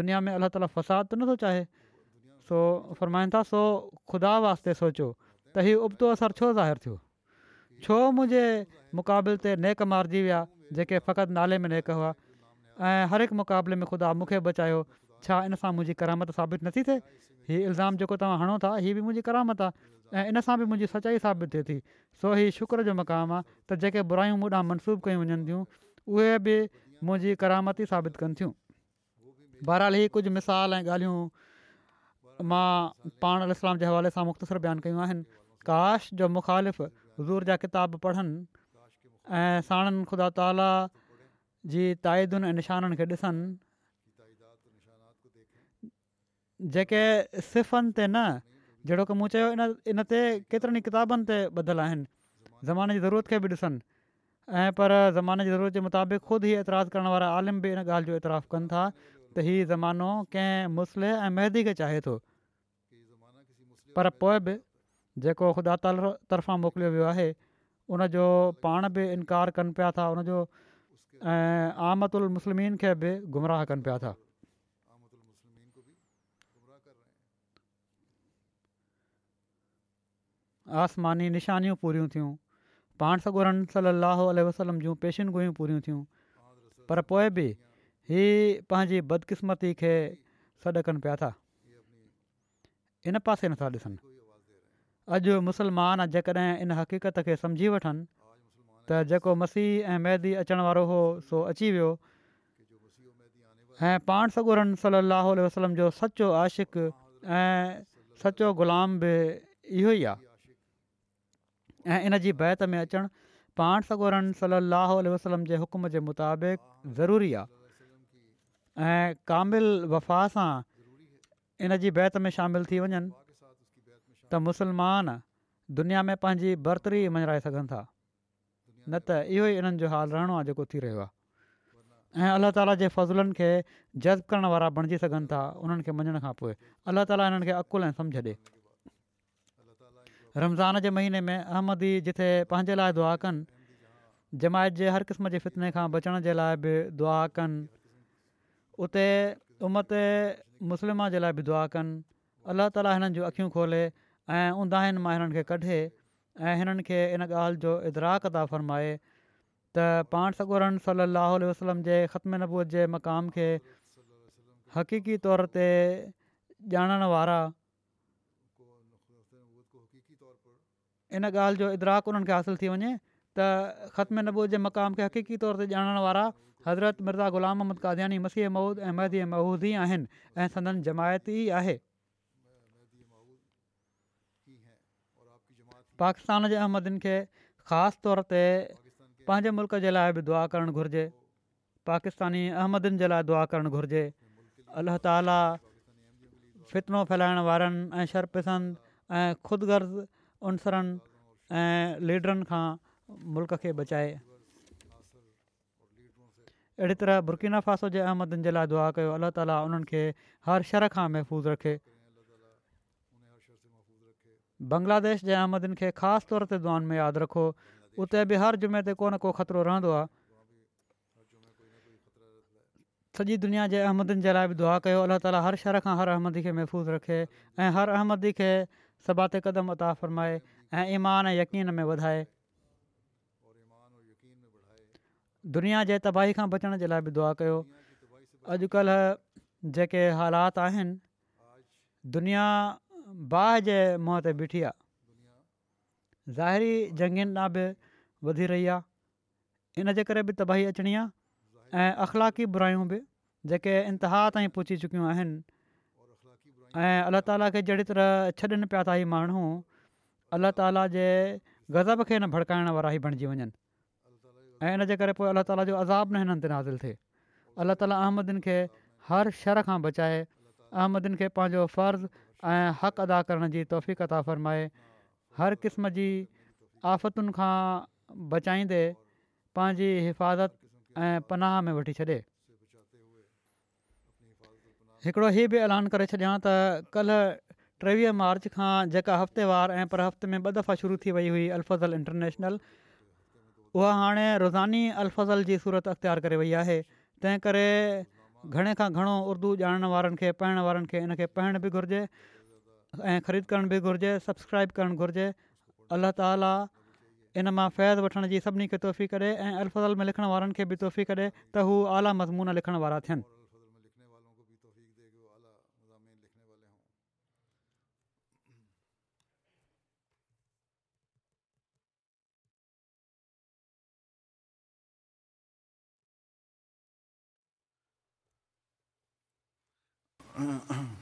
S2: दुनिया में अलाह ताला फसाद त नथो चाहे सो फरमाईंदा सो ख़ुदा वास्ते सोचियो त इहो उबतो असरु छो ज़ाहिर थियो छो मुंहिंजे मुक़ाबले ते नेक मारिजी विया जेके फ़क़ति नाले में नेक हुआ ऐं हर हिकु मुक़ाबले में ख़ुदा मूंखे बचायो छा इन सां मुंहिंजी करामत साबित नथी थिए हीउ इल्ज़ाम जेको तव्हां हणो था हीअ बि मुंहिंजी करामत आहे ऐं इन सां बि मुंहिंजी सचाई साबित थिए थी सो हीउ शुक्र जो मक़ामु आहे त जेके बुरायूं मनसूब कयूं वञनि थियूं उहे बि मुंहिंजी करामत ई साबित कनि थियूं बहरहाल ही कुझु मिसाल ऐं ॻाल्हियूं मां पाण अलस्लाम जे हवाले सां मुख़्तसिर बयानु कयूं आहिनि काश जो मुख़ालिफ़ ज़ूर जा किताब पढ़नि ऐं साणनि ख़ुदा ताला जी ताइदुनि ऐं निशाननि खे ॾिसनि जेके सिफ़नि ते न जहिड़ो की मूं चयो इन इन ते केतिरनि किताबनि ते ॿधलु आहिनि ज़माने जी ज़रूरत खे बि ॾिसनि ऐं पर ज़माने जी ज़रूरत जे मुताबिक़ ख़ुदि ई एतिराज़ करण वारा आलिम बि इन ॻाल्हि जो एतिरा कनि था त हीउ ज़मानो कंहिं मुस्लिह ऐं महदी खे चाहे थो पर पोइ बि जेको ख़ुदा ताल तर्फ़ां मोकिलियो वियो उनजो पाण बि इनकार कनि पिया था उनजो ऐं आमद उल मुस्लिम खे बि गुमराह कनि पिया था आसमानी निशानियूं पूरियूं थियूं पाण सगोरनि सलाहु वसलम जूं पेशीनि गुयूं पूरियूं थियूं पर पोइ बि हीअ पंहिंजी बदकिस्मती खे सॾु कनि पिया था इन पासे नथा ॾिसनि अॼु मुसलमान जेकॾहिं इन हक़ीक़त खे सम्झी वठनि त जेको मसीह ऐं मैदी अचण वारो हो सो अची वियो ऐं पाण सगोरनि सलाह वसलम जो सचो आशिक़ ऐं सचो ग़ुलाम बि इहो ई आहे ऐं इन बैत में अचणु पाण सगोरन सल लाह वसलम जे हुकुम जे मुताबिक़ ज़रूरी आहे ऐं कामिल वफ़ा सां इन बैत में शामिलु थी वञनि त मुसलमान दुनिया में पंहिंजी बरतरी मञाए सघनि था न त इहो ई हिननि जो हालु रहणो आहे जेको थी रहियो आहे ऐं अलाह ताला जे फज़ुलनि खे जज़्बु करण वारा बणिजी सघनि था उन्हनि खे मञण खां पोइ अलाह ताला हिननि खे अकुलु ऐं समुझ ॾे रमज़ान जे महीने में अहमदी जिथे पंहिंजे लाइ दुआ कनि जमायत जे हर क़िस्म जे फितने खां बचण जे लाइ बि दुआ कनि उते उमत मुस्लिमा जे लाइ बि दुआ कनि अलाह ताली हिननि खोले ऐं हूंदा आहिनि मां हिननि खे कढे ऐं हिननि खे इन ॻाल्हि जो इदराक था फ़र्माए त पाण सगोरन सली वसलम जे ख़तम नबूज जे मक़ाम खे हक़ीक़ी तौर ते ॼाणण वारा इन ॻाल्हि जो इदराक उन्हनि खे हासिलु थी वञे त ख़तम नबूज़ जे मक़ाम खे हक़ीक़ी तौर ते ॼाणण वारा हज़रत मिर्ज़ा ग़ुलाम महमद कादयानी मसीह माउद ऐं महदी महूद आहिनि ऐं संदन ई आहे पाकिस्तान जे अहमदन खे ख़ासि तौर ते पंहिंजे मुल्क़ जे लाइ बि दुआ करणु घुरिजे पाकिस्तानी अहमदनि जे लाइ दुआ करणु घुरिजे अलाह ताला फ़ितनो फैलाइण वारनि ऐं शर्पिसनि ऐं ख़ुदि गर्ज़ उनसरनि ऐं लीडरनि खां मुल्क़ खे बचाए अहिड़ी तरह बुर्कीनाफ़ासो जे अहमदनि जे लाइ दुआ कयो अलाह ताला उन्हनि हर शर खां महफ़ूज़ रखे बंग्लादेश जे अहमदन खे ख़ासि तौर ते दुआनि में यादि रखो उते बि हर जुमे ते को न को ख़तरो रहंदो आहे सॼी दुनिया जे अहमदन जे लाइ बि दुआ कयो अल्ला ताली हर शहर खां हर अहमदी खे महफ़ूज़ रखे ऐं हर अहमदी खे सभाति क़दम अता फरमाए ऐं ईमान यकीन में वधाए दुनिया जे तबाही खां बचण जे लाइ बि दुआ कयो अॼुकल्ह जेके हालात आहिनि दुनिया बाह जे मुं ते बीठी आहे ज़ाहिरी जंगा बि वधी रही आहे इनजे करे बि तबाही अचणी आहे ऐं अख़लाक़ी बुरायूं बि जेके इंतिहा ताईं पहुची चुकियूं आहिनि ऐं अलाह ताला खे जहिड़ी तरह छॾनि पिया था ही माण्हू अल्लाह ताला जे गज़ब खे न भड़काइण वारा ई बणिजी वञनि ऐं इनजे करे पोइ अलाह ताला जो अज़ाबु हिननि ते हासिलु थिए अलाह ताला अहमदिन खे हर शर खां बचाए अहमदिन खे पंहिंजो ऐं हक़ अदा करण जी तौफ़ीक़ता फ़रमाए हर क़िस्म जी आफ़तुनि खां बचाईंदे पंहिंजी हिफ़ाज़त ऐं पनाह में वठी छॾे हिकिड़ो हीउ बि ऐलान करे छॾियां त कल्ह टेवीह मार्च खां जेका हफ़्तेवार ऐं पर हफ़्ते में ॿ दफ़ा शुरू थी वई हुई अलफ़ज़ल इंटरनेशनल उहा हाणे रोज़ानी अलफ़ज़ल जी सूरत अख़्तियार करे वई आहे तंहिं करे घणे खां घणो उर्दू ॼाणण वारनि खे पढ़ण वारनि खे इनखे पढ़ण बि घुरिजे ऐं ख़रीद करणु बि घुरिजे सब्सक्राइब करणु घुरिजे अलाह ताला इन मां फैज़ वठण जी सभिनी खे तोहफ़ी करे ऐं अलफ़ज़ल में लिखण वारनि खे बि तोहफ़ी करे त हू आला मज़मून लिखण वारा थियनि